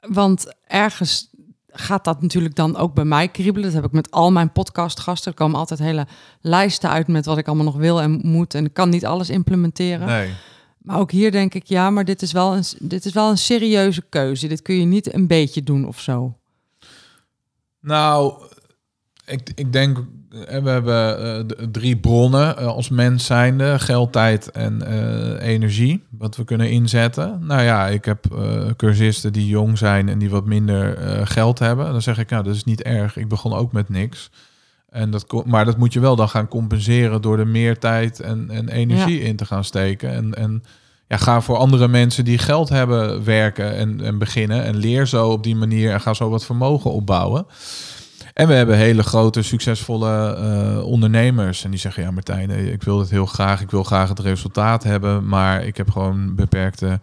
Speaker 1: Want ergens gaat dat natuurlijk dan ook bij mij kriebelen. Dat heb ik met al mijn podcastgasten. Er komen altijd hele lijsten uit met wat ik allemaal nog wil en moet. En ik kan niet alles implementeren.
Speaker 2: Nee.
Speaker 1: Maar ook hier denk ik, ja, maar dit is, wel een, dit is wel een serieuze keuze. Dit kun je niet een beetje doen of zo.
Speaker 2: Nou, Ik, ik denk, eh, we hebben eh, drie bronnen eh, als mens zijnde. Geld, tijd en energie. Wat we kunnen inzetten. Nou ja, ik heb cursisten die jong zijn en die wat minder geld hebben. Dan zeg ik, nou, dat is niet erg. Ik begon ook met niks. En dat, maar dat moet je wel dan gaan compenseren door er meer tijd en, en energie in te gaan steken. En, en ja, ga voor andere mensen die geld hebben werken en, en beginnen. En leer zo op die manier en ga zo wat vermogen opbouwen. En we hebben hele grote, succesvolle eh, ondernemers. En die zeggen, ja Martijn, eh, ik wil het heel graag. Ik wil graag het resultaat hebben. Maar ik heb gewoon beperkte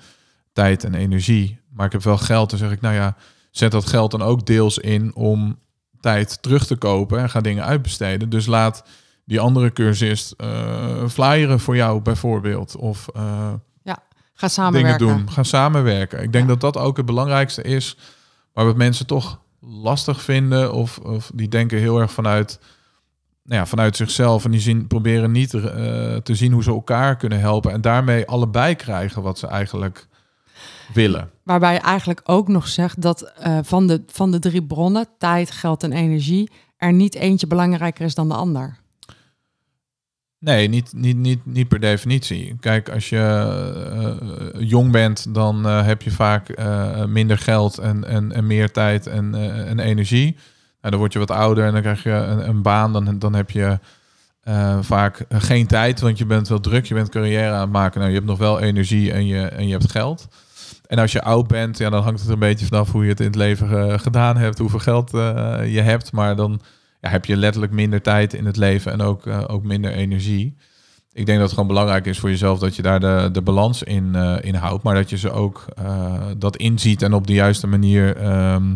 Speaker 2: tijd en energie. Maar ik heb wel geld. Dan zeg ik, nou ja, zet dat geld dan ook deels in om tijd terug te kopen. En ga dingen uitbesteden. Dus laat die andere cursist eh flyeren voor jou bijvoorbeeld. Of
Speaker 1: Ga
Speaker 2: dingen
Speaker 1: samenwerken.
Speaker 2: doen. Gaan samenwerken. Ik denk
Speaker 1: Ja.
Speaker 2: dat dat ook het belangrijkste is. Maar wat mensen toch lastig vinden. Of, of die denken heel erg vanuit, nou ja, vanuit zichzelf. En die zien, proberen niet eh, te zien hoe ze elkaar kunnen helpen. En daarmee allebei krijgen wat ze eigenlijk willen.
Speaker 1: Waarbij je eigenlijk ook nog zegt dat eh, van, de, van de drie bronnen, tijd, geld en energie, er niet eentje belangrijker is dan de ander.
Speaker 2: Nee, niet, niet, niet, niet per definitie. Kijk, als je eh, jong bent, dan eh, heb je vaak eh, minder geld en, en, en meer tijd en, en energie. Nou, dan word je wat ouder en dan krijg je een, een baan. Dan, dan heb je vaak geen tijd, want je bent wel druk. Je bent carrière aan het maken. Nou, je hebt nog wel energie en je, en je hebt geld. En als je oud bent, ja, dan hangt het een beetje vanaf hoe je het in het leven gedaan hebt, hoeveel geld je hebt. Maar dan ja, heb je letterlijk minder tijd in het leven en ook, eh, ook minder energie. Ik denk dat het gewoon belangrijk is voor jezelf dat je daar de, de balans in, eh, in houdt. Maar dat je ze ook eh, dat inziet en op de juiste manier ehm,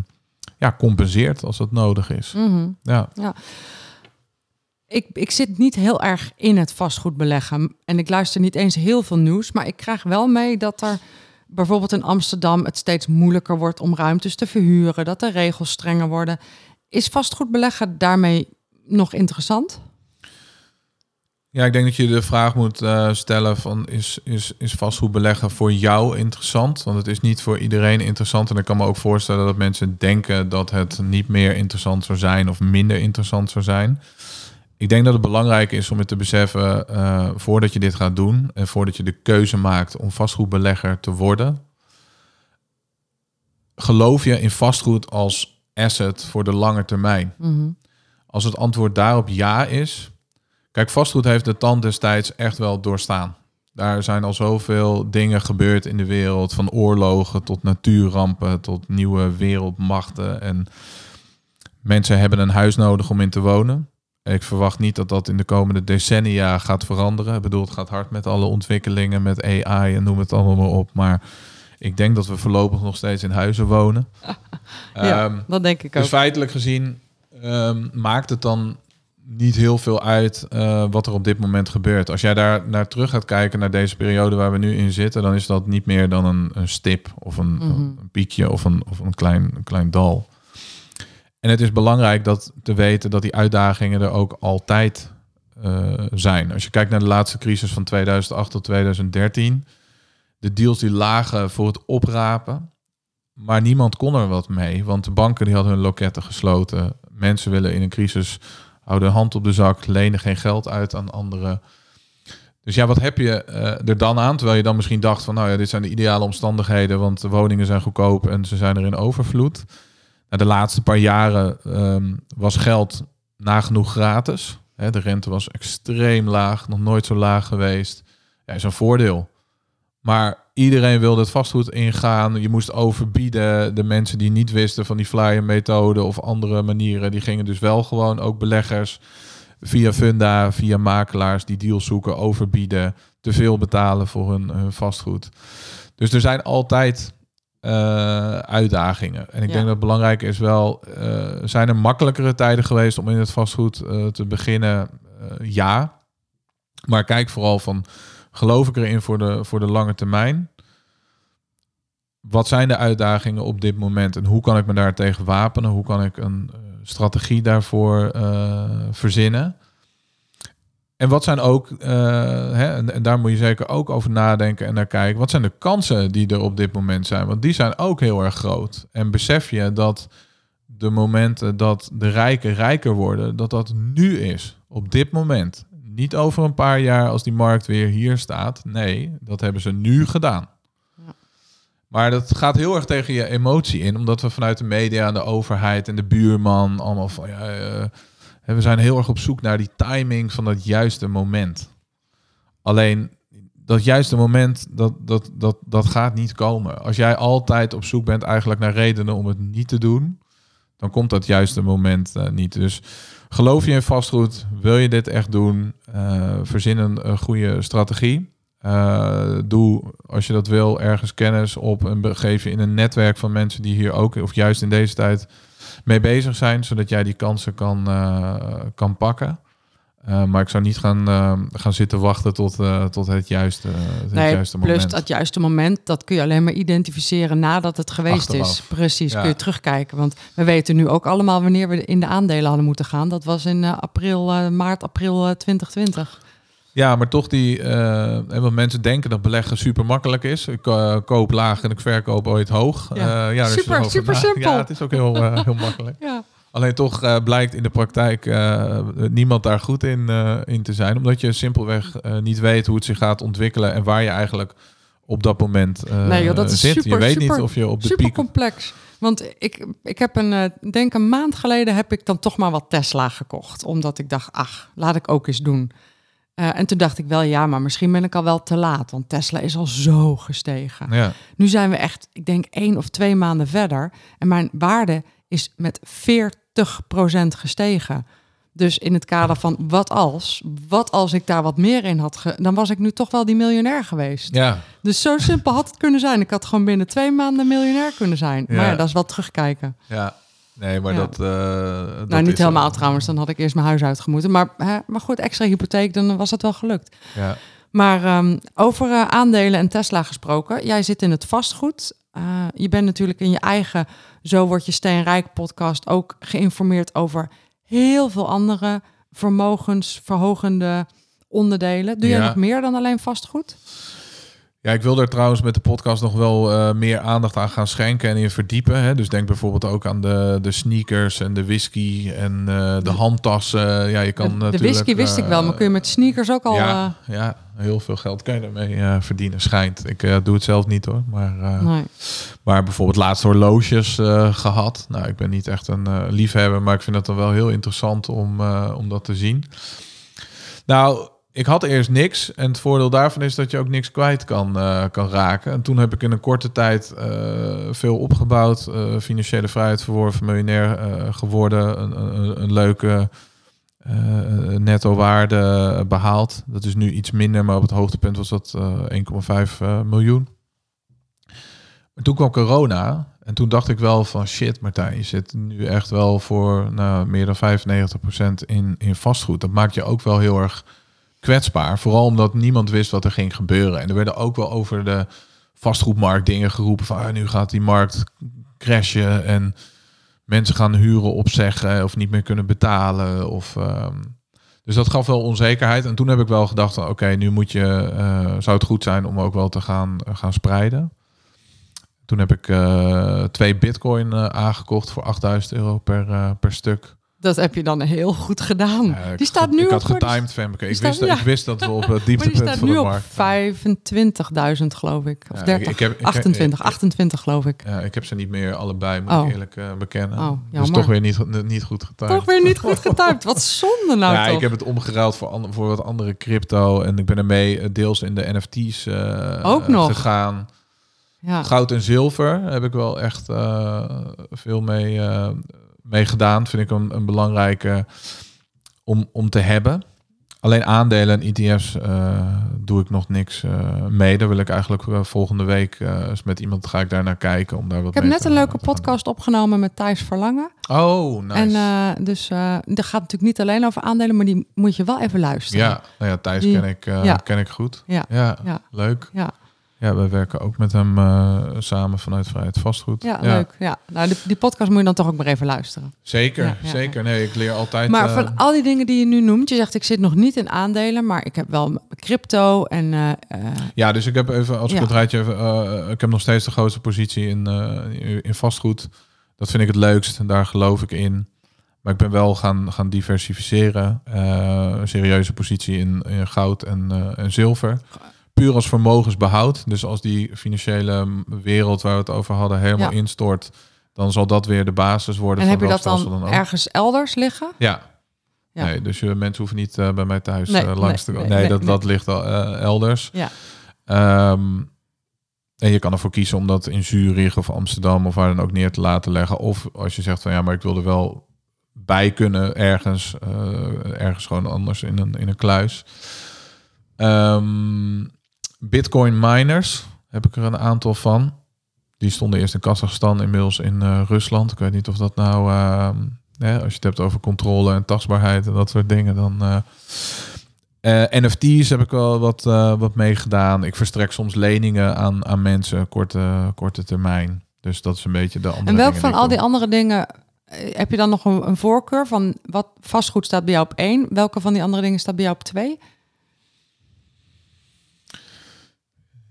Speaker 2: ja, compenseert als dat nodig is.
Speaker 1: Mhm.
Speaker 2: Ja.
Speaker 1: Ik, ik zit niet heel erg in het vastgoedbeleggen en ik luister niet eens heel veel nieuws, maar ik krijg wel mee dat er bijvoorbeeld in Amsterdam het steeds moeilijker wordt om ruimtes te verhuren, dat de regels strenger worden. Is vastgoedbeleggen daarmee nog interessant?
Speaker 2: Ja, ik denk dat je de vraag moet eh, stellen van is, is, is vastgoedbeleggen voor jou interessant? Want het is niet voor iedereen interessant. En ik kan me ook voorstellen dat mensen denken dat het niet meer interessant zou zijn of minder interessant zou zijn. Ik denk dat het belangrijk is om het te beseffen eh, voordat je dit gaat doen en voordat je de keuze maakt om vastgoedbelegger te worden. Geloof je in vastgoed als asset voor de lange termijn?
Speaker 1: Mhm.
Speaker 2: Als het antwoord daarop ja is, Kijk, vastgoed heeft de tand destijds echt wel doorstaan. Daar zijn al zoveel dingen gebeurd in de wereld, van oorlogen tot natuurrampen, tot nieuwe wereldmachten. En mensen hebben een huis nodig om in te wonen. Ik verwacht niet dat dat in de komende decennia gaat veranderen. Ik bedoel, het gaat hard met alle ontwikkelingen, met AI en noem het allemaal op. Maar ik denk dat we voorlopig nog steeds in huizen wonen.
Speaker 1: Ja,
Speaker 2: Ehm,
Speaker 1: dat denk ik ook.
Speaker 2: dus feitelijk gezien ehm, maakt het dan niet heel veel uit eh, wat er op dit moment gebeurt. Als jij daar naar terug gaat kijken, naar deze periode waar we nu in zitten, dan is dat niet meer dan een, een stip of een,
Speaker 1: Mhm.
Speaker 2: een piekje of een, of een, klein, een klein dal. En het is belangrijk dat te weten dat die uitdagingen er ook altijd eh, zijn. Als je kijkt naar de laatste crisis van 2008 tot 2013, de deals die lagen voor het oprapen, maar niemand kon er wat mee, want de banken die hadden hun loketten gesloten. Mensen willen in een crisis houden hand op de zak, lenen geen geld uit aan anderen. Dus ja, wat heb je eh, er dan aan? Terwijl je dan misschien dacht van, nou ja, dit zijn de ideale omstandigheden, want de woningen zijn goedkoop en ze zijn er in overvloed. Nou, de laatste paar jaren ehm, was geld nagenoeg gratis. De rente was extreem laag, nog nooit zo laag geweest. Ja, is een voordeel. Maar iedereen wilde het vastgoed ingaan. Je moest overbieden. De mensen die niet wisten van die flyer methode of andere manieren, die gingen dus wel gewoon ook beleggers via funda, via makelaars die deals zoeken, overbieden, te veel betalen voor hun, hun vastgoed. Dus er zijn altijd eh, uitdagingen. En ik
Speaker 1: Ja.
Speaker 2: denk dat het belangrijk is wel, eh, zijn er makkelijkere tijden geweest om in het vastgoed eh, te beginnen? Ja. Maar kijk vooral van, geloof ik erin voor de, voor de lange termijn? Wat zijn de uitdagingen op dit moment en hoe kan ik me daar tegen wapenen? Hoe kan ik een eh, strategie daarvoor eh, verzinnen? En wat zijn ook, eh, hè, en, en daar moet je zeker ook over nadenken en naar kijken. Wat zijn de kansen die er op dit moment zijn? Want die zijn ook heel erg groot. En besef je dat de momenten dat de rijken rijker worden, dat dat nu is. Op dit moment. Niet over een paar jaar als die markt weer hier staat. Nee, dat hebben ze nu gedaan.
Speaker 1: Ja.
Speaker 2: Maar dat gaat heel erg tegen je emotie in, omdat we vanuit de media en de overheid en de buurman allemaal van ja, eh, we zijn heel erg op zoek naar die timing van dat juiste moment. Alleen dat juiste moment, dat, dat, dat, dat gaat niet komen. Als jij altijd op zoek bent eigenlijk naar redenen om het niet te doen, dan komt dat juiste moment eh, niet. Dus geloof je in vastgoed? Wil je dit echt doen? Uh, verzin een, goede strategie. Uh, doe, als je dat wil, ergens kennis op en begeef je in een netwerk van mensen die hier ook, of juist in deze tijd, mee bezig zijn, zodat jij die kansen kan, kan pakken. Uh, maar ik zou niet gaan, uh, gaan zitten wachten tot, uh, tot het juiste, het
Speaker 1: nee,
Speaker 2: juiste
Speaker 1: plus
Speaker 2: moment.
Speaker 1: dat juiste moment, dat kun je alleen maar identificeren nadat het geweest
Speaker 2: Achteraf.
Speaker 1: is. Precies,
Speaker 2: Ja.
Speaker 1: kun je terugkijken. Want we weten nu ook allemaal wanneer we in de aandelen hadden moeten gaan. Dat was in eh, april, eh, maart, april eh, 2020.
Speaker 2: Ja, maar toch die... eh, want mensen denken dat beleggen super makkelijk is. Ik eh, koop laag en ik verkoop ooit hoog.
Speaker 1: Ja.
Speaker 2: Eh, ja,
Speaker 1: Super, super
Speaker 2: na-
Speaker 1: simpel.
Speaker 2: Ja, het is ook heel, eh, heel makkelijk.
Speaker 1: Ja,
Speaker 2: Alleen toch eh, blijkt in de praktijk eh, niemand daar goed in, eh, in te zijn. Omdat je simpelweg niet weet hoe het zich gaat ontwikkelen en waar je eigenlijk op dat moment
Speaker 1: Nee, joh, dat is
Speaker 2: zit. je weet
Speaker 1: super-
Speaker 2: niet of je op de
Speaker 1: super
Speaker 2: piek...
Speaker 1: complex. Want ik, ik heb een, denk een maand geleden heb ik dan toch maar wat Tesla gekocht. Omdat ik dacht, ach, laat ik ook eens doen. En toen dacht ik wel, ja, maar misschien ben ik al wel te laat. Want Tesla is al zo gestegen.
Speaker 2: Ja,
Speaker 1: Nu zijn we echt, ik denk één of twee maanden verder. En mijn waarde is met 40% gestegen. Dus in het kader van wat als, wat als ik daar wat meer in had, ge- dan was ik nu toch wel die miljonair geweest.
Speaker 2: ja.
Speaker 1: Dus zo simpel had het kunnen zijn. Ik had gewoon binnen twee maanden miljonair kunnen zijn.
Speaker 2: Ja.
Speaker 1: Maar ja, dat is wel terugkijken.
Speaker 2: ja. Nee, maar
Speaker 1: Ja.
Speaker 2: dat... eh, dat
Speaker 1: nou, niet helemaal
Speaker 2: er.
Speaker 1: trouwens. Dan had ik eerst mijn huis uitgemoeten. Maar, hè, maar goed, extra hypotheek, dan was het wel gelukt.
Speaker 2: Ja.
Speaker 1: Maar ehm, over eh, aandelen en Tesla gesproken. Jij zit in het vastgoed. Eh, je bent natuurlijk in je eigen Zo Word Je Steenrijk podcast ook geïnformeerd over heel veel andere vermogensverhogende onderdelen. Doe
Speaker 2: Ja.
Speaker 1: nog meer dan alleen vastgoed?
Speaker 2: Ja, ik wil er trouwens met de podcast nog wel eh, meer aandacht aan gaan schenken en in verdiepen. Hè. Dus denk bijvoorbeeld ook aan de, de sneakers en de whisky en eh, de handtassen. Ja, je kan
Speaker 1: de, de whisky wist ik wel, maar kun je met sneakers ook al...
Speaker 2: ja, ja, heel veel geld kan je ermee eh, verdienen, schijnt. Ik eh, doe het zelf niet hoor, maar... eh,
Speaker 1: nee.
Speaker 2: Maar bijvoorbeeld laatst horloges eh, gehad. Nou, ik ben niet echt een liefhebber, maar ik vind het dan wel heel interessant om, om dat te zien. Nou, ik had eerst niks. En het voordeel daarvan is dat je ook niks kwijt kan, kan raken. En toen heb ik in een korte tijd veel opgebouwd. financiële vrijheid verworven, miljonair geworden. Een, een, een leuke eh, netto waarde behaald. Dat is nu iets minder, maar op het hoogtepunt was dat eh 1,5 eh, miljoen. Toen kwam corona en toen dacht ik wel van shit Martijn, je zit nu echt wel voor nou, meer dan 95% in, in vastgoed. Dat maakt je ook wel heel erg kwetsbaar. Vooral omdat niemand wist wat er ging gebeuren. En er werden ook wel over de vastgoedmarkt dingen geroepen van ah, nu gaat die markt crashen en mensen gaan huren opzeggen of niet meer kunnen betalen. Of, ehm, dus dat gaf wel onzekerheid. En toen heb ik wel gedacht, oké, nu moet je, eh, zou het goed zijn om ook wel te gaan, gaan spreiden. Toen heb ik eh, twee bitcoin eh, aangekocht voor 8000 euro per, eh, per stuk.
Speaker 1: Dat heb je dan heel goed gedaan.
Speaker 2: Ja,
Speaker 1: die staat nu
Speaker 2: ik
Speaker 1: op
Speaker 2: had
Speaker 1: de-
Speaker 2: getimed, Femke. Ik,
Speaker 1: staat-
Speaker 2: wist, dat-
Speaker 1: ja.
Speaker 2: ik wist dat we op het
Speaker 1: Maar die
Speaker 2: dieptepunt
Speaker 1: staat
Speaker 2: van
Speaker 1: nu
Speaker 2: de
Speaker 1: op
Speaker 2: markt...
Speaker 1: 25.000 geloof ik. Of
Speaker 2: Ja,
Speaker 1: 30,
Speaker 2: ik heb- ik heb-
Speaker 1: 28,
Speaker 2: ik-
Speaker 1: 28 geloof ik.
Speaker 2: Ja, ik heb ze niet meer allebei, moet
Speaker 1: Oh.
Speaker 2: ik eerlijk eh, bekennen.
Speaker 1: Oh,
Speaker 2: dus toch weer niet, niet goed getimed.
Speaker 1: Toch weer niet goed getuind. Wat zonde nou
Speaker 2: ja,
Speaker 1: toch.
Speaker 2: ik heb het omgeruild voor, ander- voor wat andere crypto. En ik ben ermee eh, deels in de NFT's eh,
Speaker 1: Ook nog.
Speaker 2: gegaan.
Speaker 1: ja.
Speaker 2: Goud en zilver heb ik wel echt veel mee, mee gedaan. Vind ik een, een belangrijke om, om te hebben. Alleen aandelen en ETF's eh, doe ik nog niks eh, mee. Daar wil ik eigenlijk eh, volgende week eens met iemand ga ik daar naar kijken. Om daar wat
Speaker 1: Ik heb net een leuke podcast opgenomen met Thijs Verlangen.
Speaker 2: Oh, nice.
Speaker 1: En dus dat gaat natuurlijk niet alleen over aandelen, maar die moet je wel even luisteren.
Speaker 2: ja, nou ja, Thijs
Speaker 1: Die-
Speaker 2: ken, ik,
Speaker 1: ja.
Speaker 2: ken ik goed.
Speaker 1: Ja.
Speaker 2: Ja,
Speaker 1: Ja.
Speaker 2: leuk.
Speaker 1: Ja,
Speaker 2: Ja, wij werken ook met hem eh, samen vanuit Vrijheid Vastgoed.
Speaker 1: ja, leuk. Ja. Nou, die, die podcast moet je dan toch ook maar even luisteren.
Speaker 2: Zeker,
Speaker 1: Ja, ja,
Speaker 2: zeker. Nee, ik leer altijd...
Speaker 1: Maar
Speaker 2: eh,
Speaker 1: van al die dingen die je nu noemt, je zegt ik zit nog niet in aandelen, maar ik heb wel crypto en eh,
Speaker 2: Ja, dus ik heb even, als ik
Speaker 1: Ja.
Speaker 2: het rijtje even, ik heb nog steeds de grootste positie in, in vastgoed. Dat vind ik het leukst en daar geloof ik in. Maar ik ben wel gaan, gaan diversificeren. Een serieuze positie in, in goud en, en zilver. Puur als vermogensbehoud. Dus als die financiële wereld waar we het over hadden helemaal ja. instort, dan zal dat weer de basis worden.
Speaker 1: En heb je dat dan, ergens elders liggen?
Speaker 2: Ja. ja. Nee, dus je, mensen hoeven niet uh, bij mij thuis nee, langs te komen. Nee, nee, dat, dat ligt al elders.
Speaker 1: Ja.
Speaker 2: Um, en je kan ervoor kiezen om dat in Zurich of Amsterdam of waar dan ook neer te laten leggen. Of als je zegt van ja, maar ik wil er wel bij kunnen ergens, ergens gewoon anders in een, in een kluis. Um, Bitcoin miners heb ik er een aantal van. Die stonden eerst in Kazachstan, inmiddels in uh, Rusland. Ik weet niet of dat nou, uh, als je het hebt over controle en tastbaarheid en dat soort dingen, dan. Uh, NFT's heb ik wel wat, wat meegedaan. Ik verstrek soms leningen aan, aan mensen, korte, korte termijn. Dus dat is een beetje de andere.
Speaker 1: En welk van al die andere dingen heb je dan nog een, een, voorkeur van wat vastgoed staat bij jou op één? Welke van die andere dingen staat bij jou op twee?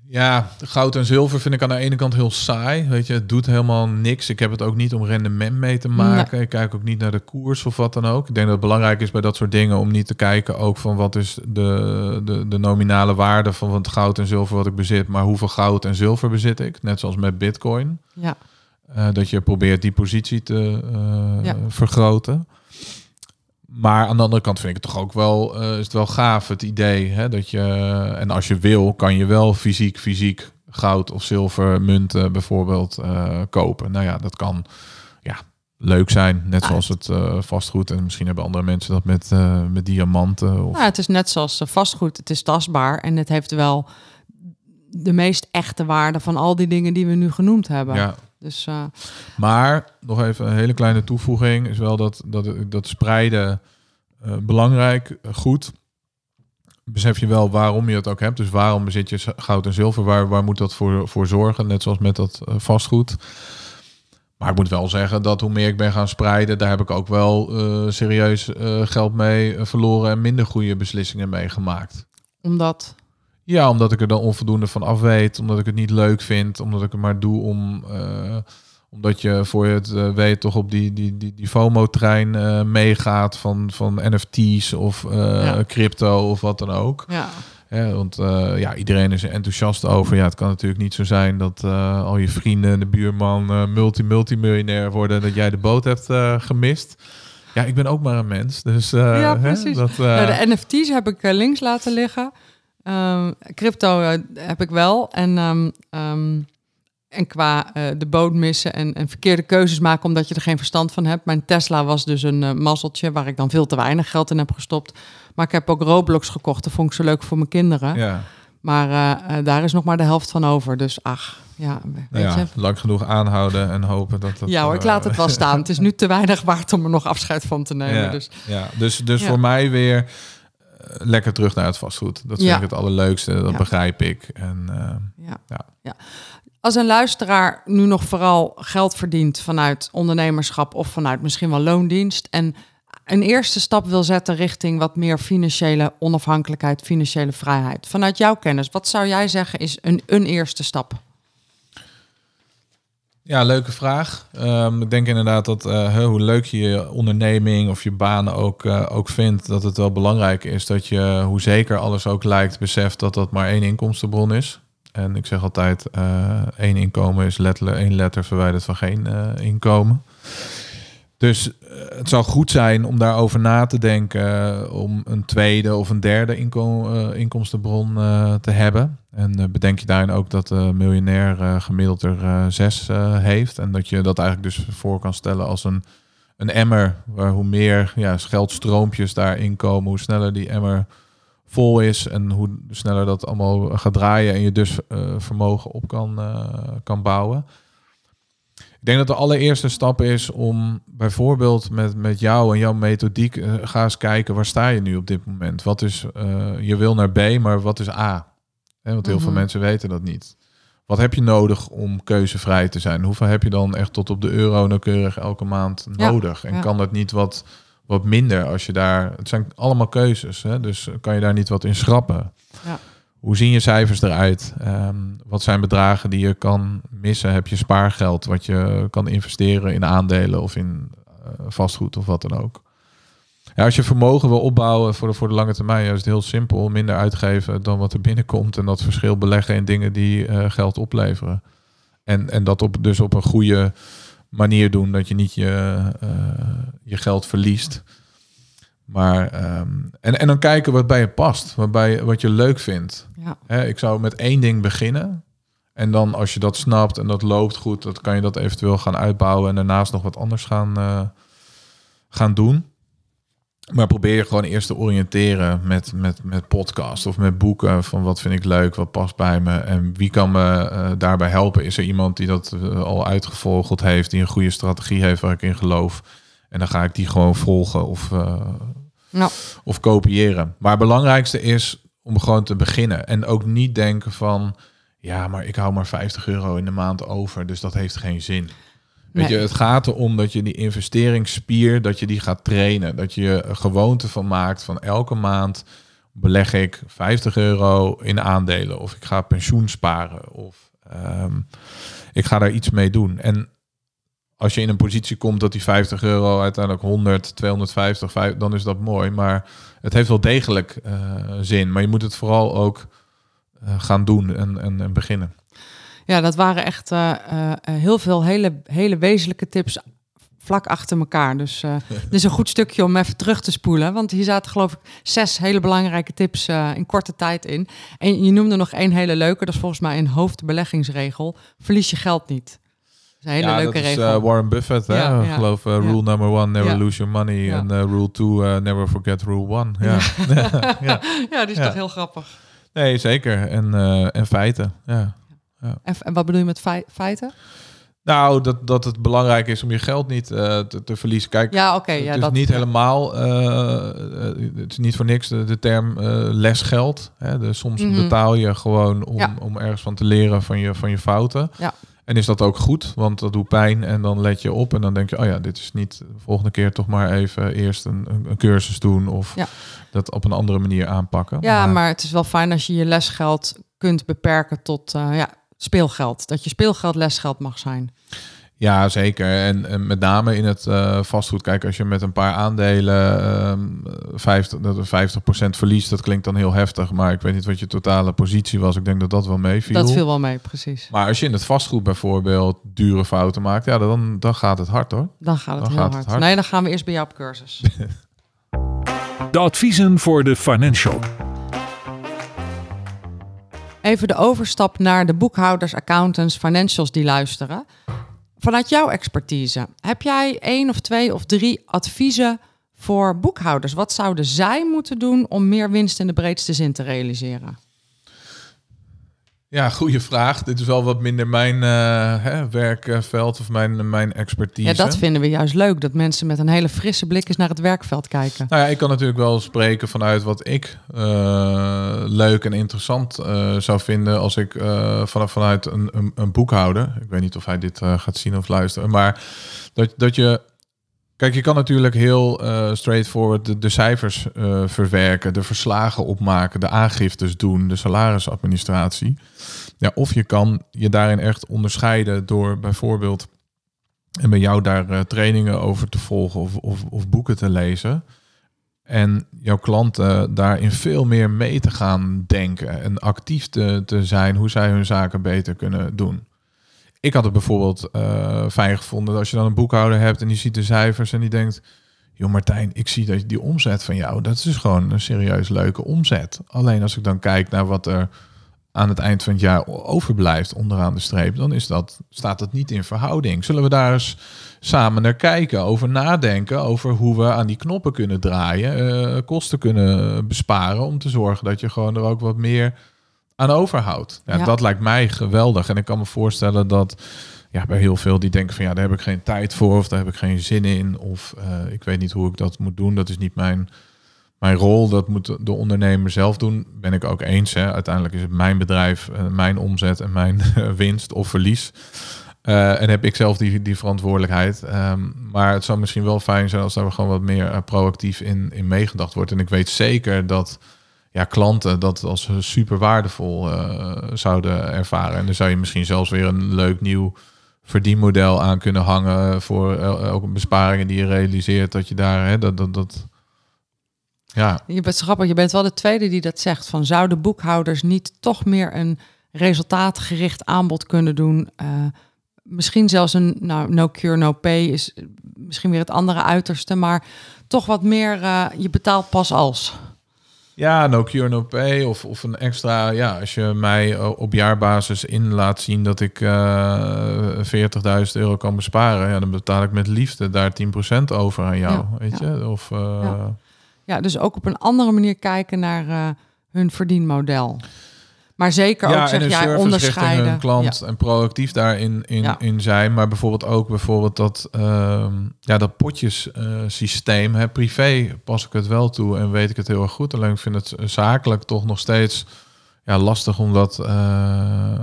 Speaker 2: Ja, goud en zilver vind ik aan de ene kant heel saai. Weet je, het doet helemaal niks. Ik heb het ook niet om rendement mee te maken. Ik kijk ook niet naar de koers of wat dan ook. Ik denk dat het belangrijk is bij dat soort dingen om niet te kijken ook van wat is de, de, de nominale waarde van het goud en zilver wat ik bezit, maar hoeveel goud en zilver bezit ik. Net zoals met Bitcoin.
Speaker 1: Ja.
Speaker 2: Uh, dat je probeert die positie te uh, ja. vergroten. Maar aan de andere kant vind ik het toch ook wel, uh, is het wel gaaf, het idee. Hè, dat je, en als je wil, kan je wel fysiek, fysiek goud of zilver munten bijvoorbeeld kopen. Nou ja, dat kan ja, leuk zijn. Net zoals het vastgoed. En misschien hebben andere mensen dat met, met diamanten. Of...
Speaker 1: Nou, het is net zoals vastgoed. Het is tastbaar en het heeft wel de meest echte waarde van al die dingen die we nu genoemd hebben.
Speaker 2: Ja,
Speaker 1: dus, uh...
Speaker 2: Maar nog even een hele kleine toevoeging is wel dat, dat, dat spreiden uh, belangrijk, goed. Besef je wel waarom je het ook hebt. Dus waarom bezit je goud en zilver? Waar, waar moet dat voor, voor zorgen? Net zoals met dat vastgoed. Maar ik moet wel zeggen dat hoe meer ik ben gaan spreiden, daar heb ik ook wel serieus geld mee verloren en minder goede beslissingen mee gemaakt.
Speaker 1: Omdat?
Speaker 2: Ja, omdat ik er dan onvoldoende van af weet. Omdat ik het niet leuk vind. Omdat ik het maar doe om... Uh, omdat je voor je het uh, weet toch op die, die, die, die FOMO-trein uh, meegaat van, van NFT's of ja. crypto of wat dan ook.
Speaker 1: Ja.
Speaker 2: Ja, want ja, iedereen is er enthousiast over. Ja, het kan natuurlijk niet zo zijn dat al je vrienden, de buurman, multi-multimiljonair worden. Dat jij de boot hebt gemist. Ja, ik ben ook maar een mens. Dus,
Speaker 1: ja, precies. Hè, dat, nou, de NFT's heb ik links laten liggen. Um, crypto uh, heb ik wel. En, um, um, en qua uh, de boot missen en, en, verkeerde keuzes maken omdat je er geen verstand van hebt. Mijn Tesla was dus een uh, mazzeltje waar ik dan veel te weinig geld in heb gestopt. Maar ik heb ook Roblox gekocht. Dat vond ik zo leuk voor mijn kinderen.
Speaker 2: Ja.
Speaker 1: Maar daar is nog maar de helft van over. Dus ach, ja.
Speaker 2: Weet ja, je? Lang genoeg aanhouden en hopen dat het...
Speaker 1: Ja hoor, ik laat het wel staan. het is nu te weinig waard om er nog afscheid van te nemen.
Speaker 2: Ja,
Speaker 1: dus
Speaker 2: ja. dus, dus voor mij weer lekker terug naar het vastgoed. Dat vind
Speaker 1: Ja.
Speaker 2: ik het allerleukste. Dat
Speaker 1: Ja.
Speaker 2: begrijp ik. En eh,
Speaker 1: ja.
Speaker 2: Ja.
Speaker 1: Als een luisteraar nu nog vooral geld verdient vanuit ondernemerschap of vanuit misschien wel loondienst en een eerste stap wil zetten richting wat meer financiële onafhankelijkheid, financiële vrijheid. Vanuit jouw kennis, wat zou jij zeggen is een, een eerste stap?
Speaker 2: Ja, leuke vraag. Ehm, ik denk inderdaad dat eh, hoe leuk je je onderneming of je banen ook, eh, ook vindt, dat het wel belangrijk is dat je, hoe zeker alles ook lijkt, beseft dat dat maar één inkomstenbron is. En ik zeg altijd, eh, één inkomen is letterlijk één letter verwijderd van geen inkomen. Dus eh, het zou goed zijn om daarover na te denken eh, om een tweede of een derde eh, inkomstenbron te hebben. En bedenk je daarin ook dat de miljonair gemiddeld er zes heeft. En dat je dat eigenlijk dus voor kan stellen als een, een emmer. Waar hoe meer ja, geldstroompjes daarin komen, hoe sneller die emmer vol is. En hoe sneller dat allemaal gaat draaien. En je dus vermogen op kan, kan bouwen. Ik denk dat de allereerste stap is om bijvoorbeeld met, met jou en jouw methodiek, eh, ga eens kijken waar sta je nu op dit moment. Wat is, eh, je wil naar B, maar wat is A? Hè, want heel veel
Speaker 1: Mhm.
Speaker 2: mensen weten dat niet. Wat heb je nodig om keuzevrij te zijn? Hoeveel heb je dan echt tot op de euro nauwkeurig elke maand
Speaker 1: Ja,
Speaker 2: nodig? En
Speaker 1: ja.
Speaker 2: kan dat niet wat, wat minder als je daar... Het zijn allemaal keuzes, hè? dus kan je daar niet wat in schrappen?
Speaker 1: Ja.
Speaker 2: Hoe zien je cijfers eruit? Ehm, wat zijn bedragen die je kan missen? Heb je spaargeld wat je kan investeren in aandelen of in eh, vastgoed of wat dan ook? Ja, als je vermogen wil opbouwen voor de, voor de lange termijn, is het heel simpel. Minder uitgeven dan wat er binnenkomt. En dat verschil beleggen in dingen die uh, geld opleveren. En, en dat op, dus op een goede manier doen. Dat je niet je, uh, je geld verliest. Maar, um, en, en dan kijken wat bij je past. Wat, bij, wat je leuk vindt. Ja. ik zou met één ding beginnen. En dan als je dat snapt en dat loopt goed, dan kan je dat eventueel gaan uitbouwen. En daarnaast nog wat anders gaan, uh, gaan doen. Maar probeer je gewoon eerst te oriënteren met, met, met podcast of met boeken. Van wat vind ik leuk, wat past bij me en wie kan me uh, daarbij helpen. Is er iemand die dat uh, al uitgevogeld heeft, die een goede strategie heeft waar ik in geloof. En dan ga ik die gewoon volgen of, ja. of kopiëren. Maar het belangrijkste is om gewoon te beginnen. En ook niet denken van, ja, maar ik hou maar 50 euro in de maand over, dus dat heeft geen zin. Weet je, het gaat erom dat je die investeringsspier, dat je die gaat trainen. Dat je een gewoonte van maakt van elke maand beleg ik 50 euro in aandelen. Of ik ga pensioen sparen. Of um, ik ga daar iets mee doen. En als je in een positie komt dat die 50 euro uiteindelijk 100, 250, 5, dan is dat mooi. Maar het heeft wel degelijk uh, zin. Maar je moet het vooral ook uh, gaan doen en, en, en beginnen.
Speaker 1: Ja, dat waren echt uh, uh, heel veel hele, hele wezenlijke tips vlak achter elkaar. Dus uh, dit is een goed stukje om even terug te spoelen. Want hier zaten geloof ik zes hele belangrijke tips in korte tijd in. En je noemde nog één hele leuke. Dat is volgens mij een hoofdbeleggingsregel. Verlies je geld niet. Een hele
Speaker 2: ja,
Speaker 1: leuke
Speaker 2: dat
Speaker 1: regel.
Speaker 2: Is, Warren Buffett, hè? Ja, ja. geloof rule number one, never lose your money. En rule two, never forget rule one. Ja,
Speaker 1: ja. ja. die is toch heel grappig.
Speaker 2: Nee, zeker. En, en feiten, ja.
Speaker 1: Ja. En, en, wat bedoel je met feiten?
Speaker 2: Nou, dat, dat het belangrijk is om je geld niet uh, te, te, verliezen. Kijk,
Speaker 1: ja.
Speaker 2: Okay,
Speaker 1: ja,
Speaker 2: het is
Speaker 1: dat,
Speaker 2: niet helemaal, uh, het is niet voor niks de, de term uh, lesgeld. Hè? De, soms mm -hmm. betaal je gewoon om, ja. om ergens van te leren van je, van je fouten.
Speaker 1: Ja.
Speaker 2: En is dat ook goed? Want dat doet pijn en dan let je op en dan denk je, oh ja, dit is niet de volgende keer toch maar even eerst een, een cursus doen of
Speaker 1: ja.
Speaker 2: dat op een andere manier aanpakken.
Speaker 1: Ja, maar, maar, het is wel fijn als je je lesgeld kunt beperken tot ja, speelgeld. Dat je speelgeld lesgeld mag zijn.
Speaker 2: Ja, zeker. En, en met name in het uh, vastgoed. Kijk, als je met een paar aandelen uh, 50, dat 50% verliest, dat klinkt dan heel heftig. Maar ik weet niet wat je totale positie was. Ik denk dat dat wel meeviel.
Speaker 1: Dat viel wel mee, precies.
Speaker 2: Maar als je in het vastgoed bijvoorbeeld dure fouten maakt, ja, dan, dan gaat het hard hoor.
Speaker 1: Dan gaat het dan heel gaat hard. Het hard. Nee, dan gaan we eerst bij jou op cursus.
Speaker 3: de adviezen voor de financial.
Speaker 1: Even de overstap naar de boekhouders, accountants, financials die luisteren. Vanuit jouw expertise, heb jij één of twee of drie adviezen voor boekhouders? Wat zouden zij moeten doen om meer winst in de breedste zin te realiseren?
Speaker 2: Ja, goede vraag. Dit is wel wat minder mijn uh, hè, werkveld of mijn, mijn expertise.
Speaker 1: Ja, dat vinden we juist leuk. Dat mensen met een hele frisse blik eens naar het werkveld kijken.
Speaker 2: Nou ja, ik kan natuurlijk wel spreken vanuit wat ik uh, leuk en interessant uh, zou vinden als ik vanaf, vanuit een, een, een, boekhouder. Ik weet niet of hij dit gaat zien of luisteren. Maar dat, dat je Kijk, je kan natuurlijk heel uh, straightforward de, cijfers uh, verwerken, de verslagen opmaken, de aangiftes doen, de salarisadministratie. Ja, of je kan je daarin echt onderscheiden door bijvoorbeeld en bij jou daar uh, trainingen over te volgen of, of, of, boeken te lezen. En jouw klanten daarin veel meer mee te gaan denken en actief te, te zijn hoe zij hun zaken beter kunnen doen. Ik had het bijvoorbeeld uh, fijn gevonden als je dan een boekhouder hebt en die ziet de cijfers en die denkt, joh Martijn, ik zie dat die omzet van jou, dat is gewoon een serieus leuke omzet. Alleen als ik dan kijk naar wat er aan het eind van het jaar overblijft onderaan de streep, dan is dat, staat dat niet in verhouding. Zullen we daar eens samen naar kijken, over nadenken, over hoe we aan die knoppen kunnen draaien, uh, kosten kunnen besparen om te zorgen dat je gewoon er ook wat meer aan overhoudt. Ja, ja, Dat lijkt mij geweldig. En ik kan me voorstellen dat ja, bij heel veel die denken van ja, daar heb ik geen tijd voor of daar heb ik geen zin in. Of uh, ik weet niet hoe ik dat moet doen. Dat is niet mijn, mijn rol. Dat moet de ondernemer zelf doen. Ben ik ook eens. Hè. Uiteindelijk is het mijn bedrijf, uh, mijn omzet en mijn winst of verlies. Uh, en heb ik zelf die, die verantwoordelijkheid. Um, maar het zou misschien wel fijn zijn als daar gewoon wat meer proactief in, in meegedacht wordt. En ik weet zeker dat ja, klanten dat als super waardevol eh, zouden ervaren. En dan zou je misschien zelfs weer een leuk nieuw verdienmodel aan kunnen hangen voor uh, ook besparingen die je realiseert. Dat je daar, hè, dat, dat, dat, ja.
Speaker 1: Je bent grappig, je bent wel de tweede die dat zegt. Van zouden boekhouders niet toch meer een resultaatgericht aanbod kunnen doen? Uh, misschien zelfs een nou, no cure, no pay is misschien weer het andere uiterste, maar toch wat meer je betaalt pas als.
Speaker 2: Ja, no cure, no pay. Of, of een extra, ja, als je mij op jaarbasis in laat zien dat ik uh, 40.000 euro kan besparen, ja, dan betaal ik met liefde daar 10% over aan jou. Ja, weet ja. je? Of, uh,
Speaker 1: ja. ja. dus ook op een andere manier kijken naar uh, hun verdienmodel. Maar zeker
Speaker 2: ja,
Speaker 1: ook, zeg jij, onderscheiden.
Speaker 2: Hun klant en proactief daarin in, ja. in zijn. Maar bijvoorbeeld ook bijvoorbeeld dat, uh, ja, dat potjesysteem. Uh, privé pas ik het wel toe en weet ik het heel erg goed. Alleen ik vind het zakelijk toch nog steeds ja, lastig om dat uh,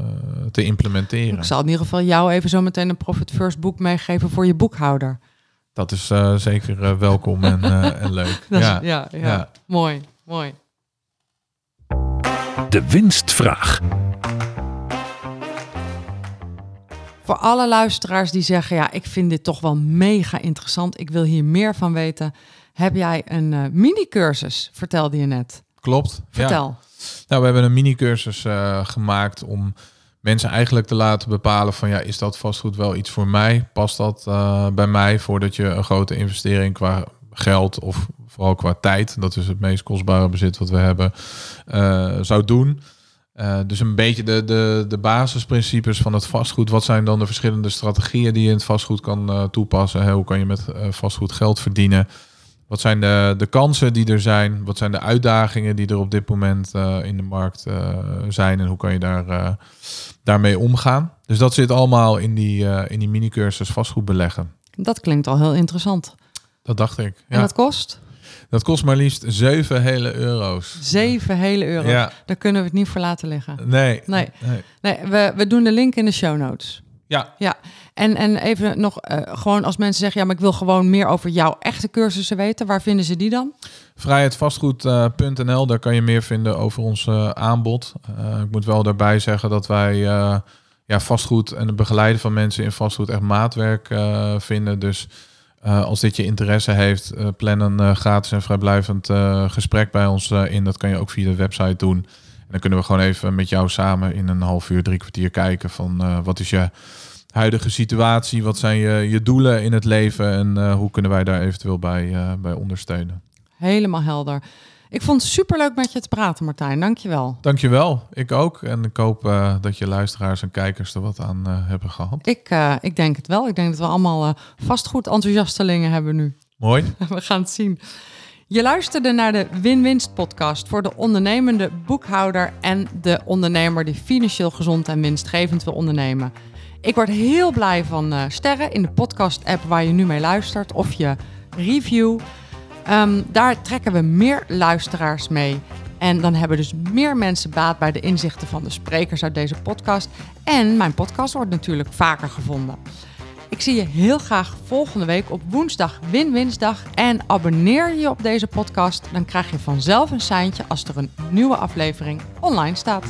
Speaker 2: te implementeren.
Speaker 1: Ik zal in ieder geval jou even zo meteen een Profit First boek meegeven voor je boekhouder.
Speaker 2: Dat is uh, zeker welkom en, en leuk.
Speaker 1: ja, is, ja, ja, ja, mooi, mooi.
Speaker 3: De winstvraag.
Speaker 1: Voor alle luisteraars die zeggen: Ja, ik vind dit toch wel mega interessant, ik wil hier meer van weten, heb jij een uh, mini-cursus, vertelde je net.
Speaker 2: Klopt.
Speaker 1: Vertel.
Speaker 2: Ja. Nou, we hebben een mini-cursus uh, gemaakt om mensen eigenlijk te laten bepalen van ja, is dat vastgoed wel iets voor mij? Past dat uh, bij mij voordat je een grote investering qua geld of vooral qua tijd, dat is het meest kostbare bezit wat we hebben, uh, zou doen. Uh, dus een beetje de, de, de basisprincipes van het vastgoed. Wat zijn dan de verschillende strategieën die je in het vastgoed kan uh, toepassen? Hoe kan je met vastgoed geld verdienen? Wat zijn de, de kansen die er zijn? Wat zijn de uitdagingen die er op dit moment in de markt zijn? En hoe kan je daar, daarmee omgaan? Dus dat zit allemaal in die, in die mini-cursus vastgoed beleggen.
Speaker 1: Dat klinkt al heel interessant.
Speaker 2: Dat dacht ik. Ja.
Speaker 1: En dat kost?
Speaker 2: Dat kost maar liefst 7 hele euro's.
Speaker 1: 7 hele euro's.
Speaker 2: Ja.
Speaker 1: Daar kunnen we het niet voor laten liggen.
Speaker 2: Nee.
Speaker 1: Nee, nee. nee we, we doen de link in de show notes.
Speaker 2: Ja.
Speaker 1: Ja. En, en even nog, uh, gewoon als mensen zeggen, ja, maar ik wil gewoon meer over jouw echte cursussen weten. Waar vinden ze die dan?
Speaker 2: Vrijheidvastgoed.nl, uh, daar kan je meer vinden over ons uh, aanbod. Ik moet wel daarbij zeggen dat wij ja, vastgoed en het begeleiden van mensen in vastgoed echt maatwerk vinden. Dus uh, als dit je interesse heeft, uh, plan een uh, gratis en vrijblijvend gesprek bij ons in. Dat kan je ook via de website doen. En dan kunnen we gewoon even met jou samen in een half uur, drie kwartier kijken van wat is je huidige situatie, wat zijn je, je doelen in het leven en hoe kunnen wij daar eventueel bij, bij ondersteunen.
Speaker 1: Helemaal helder. Ik vond het superleuk met je te praten, Martijn. Dankjewel.
Speaker 2: Dankjewel. Ik ook. En ik hoop uh, dat je luisteraars en kijkers er wat aan uh, hebben gehad.
Speaker 1: Ik, uh, ik denk het wel. Ik denk dat we allemaal vastgoed enthousiastelingen hebben nu.
Speaker 2: Mooi.
Speaker 1: we gaan het zien. Je luisterde naar de Win-Winst podcast voor de ondernemende boekhouder en de ondernemer die financieel gezond en winstgevend wil ondernemen. Ik word heel blij van sterren in de podcast-app waar je nu mee luistert of je review. Um, daar trekken we meer luisteraars mee. En dan hebben dus meer mensen baat bij de inzichten van de sprekers uit deze podcast. En mijn podcast wordt natuurlijk vaker gevonden. Ik zie je heel graag volgende week op woensdag Win-Winsdag. En abonneer je op deze podcast. Dan krijg je vanzelf een seintje als er een nieuwe aflevering online staat.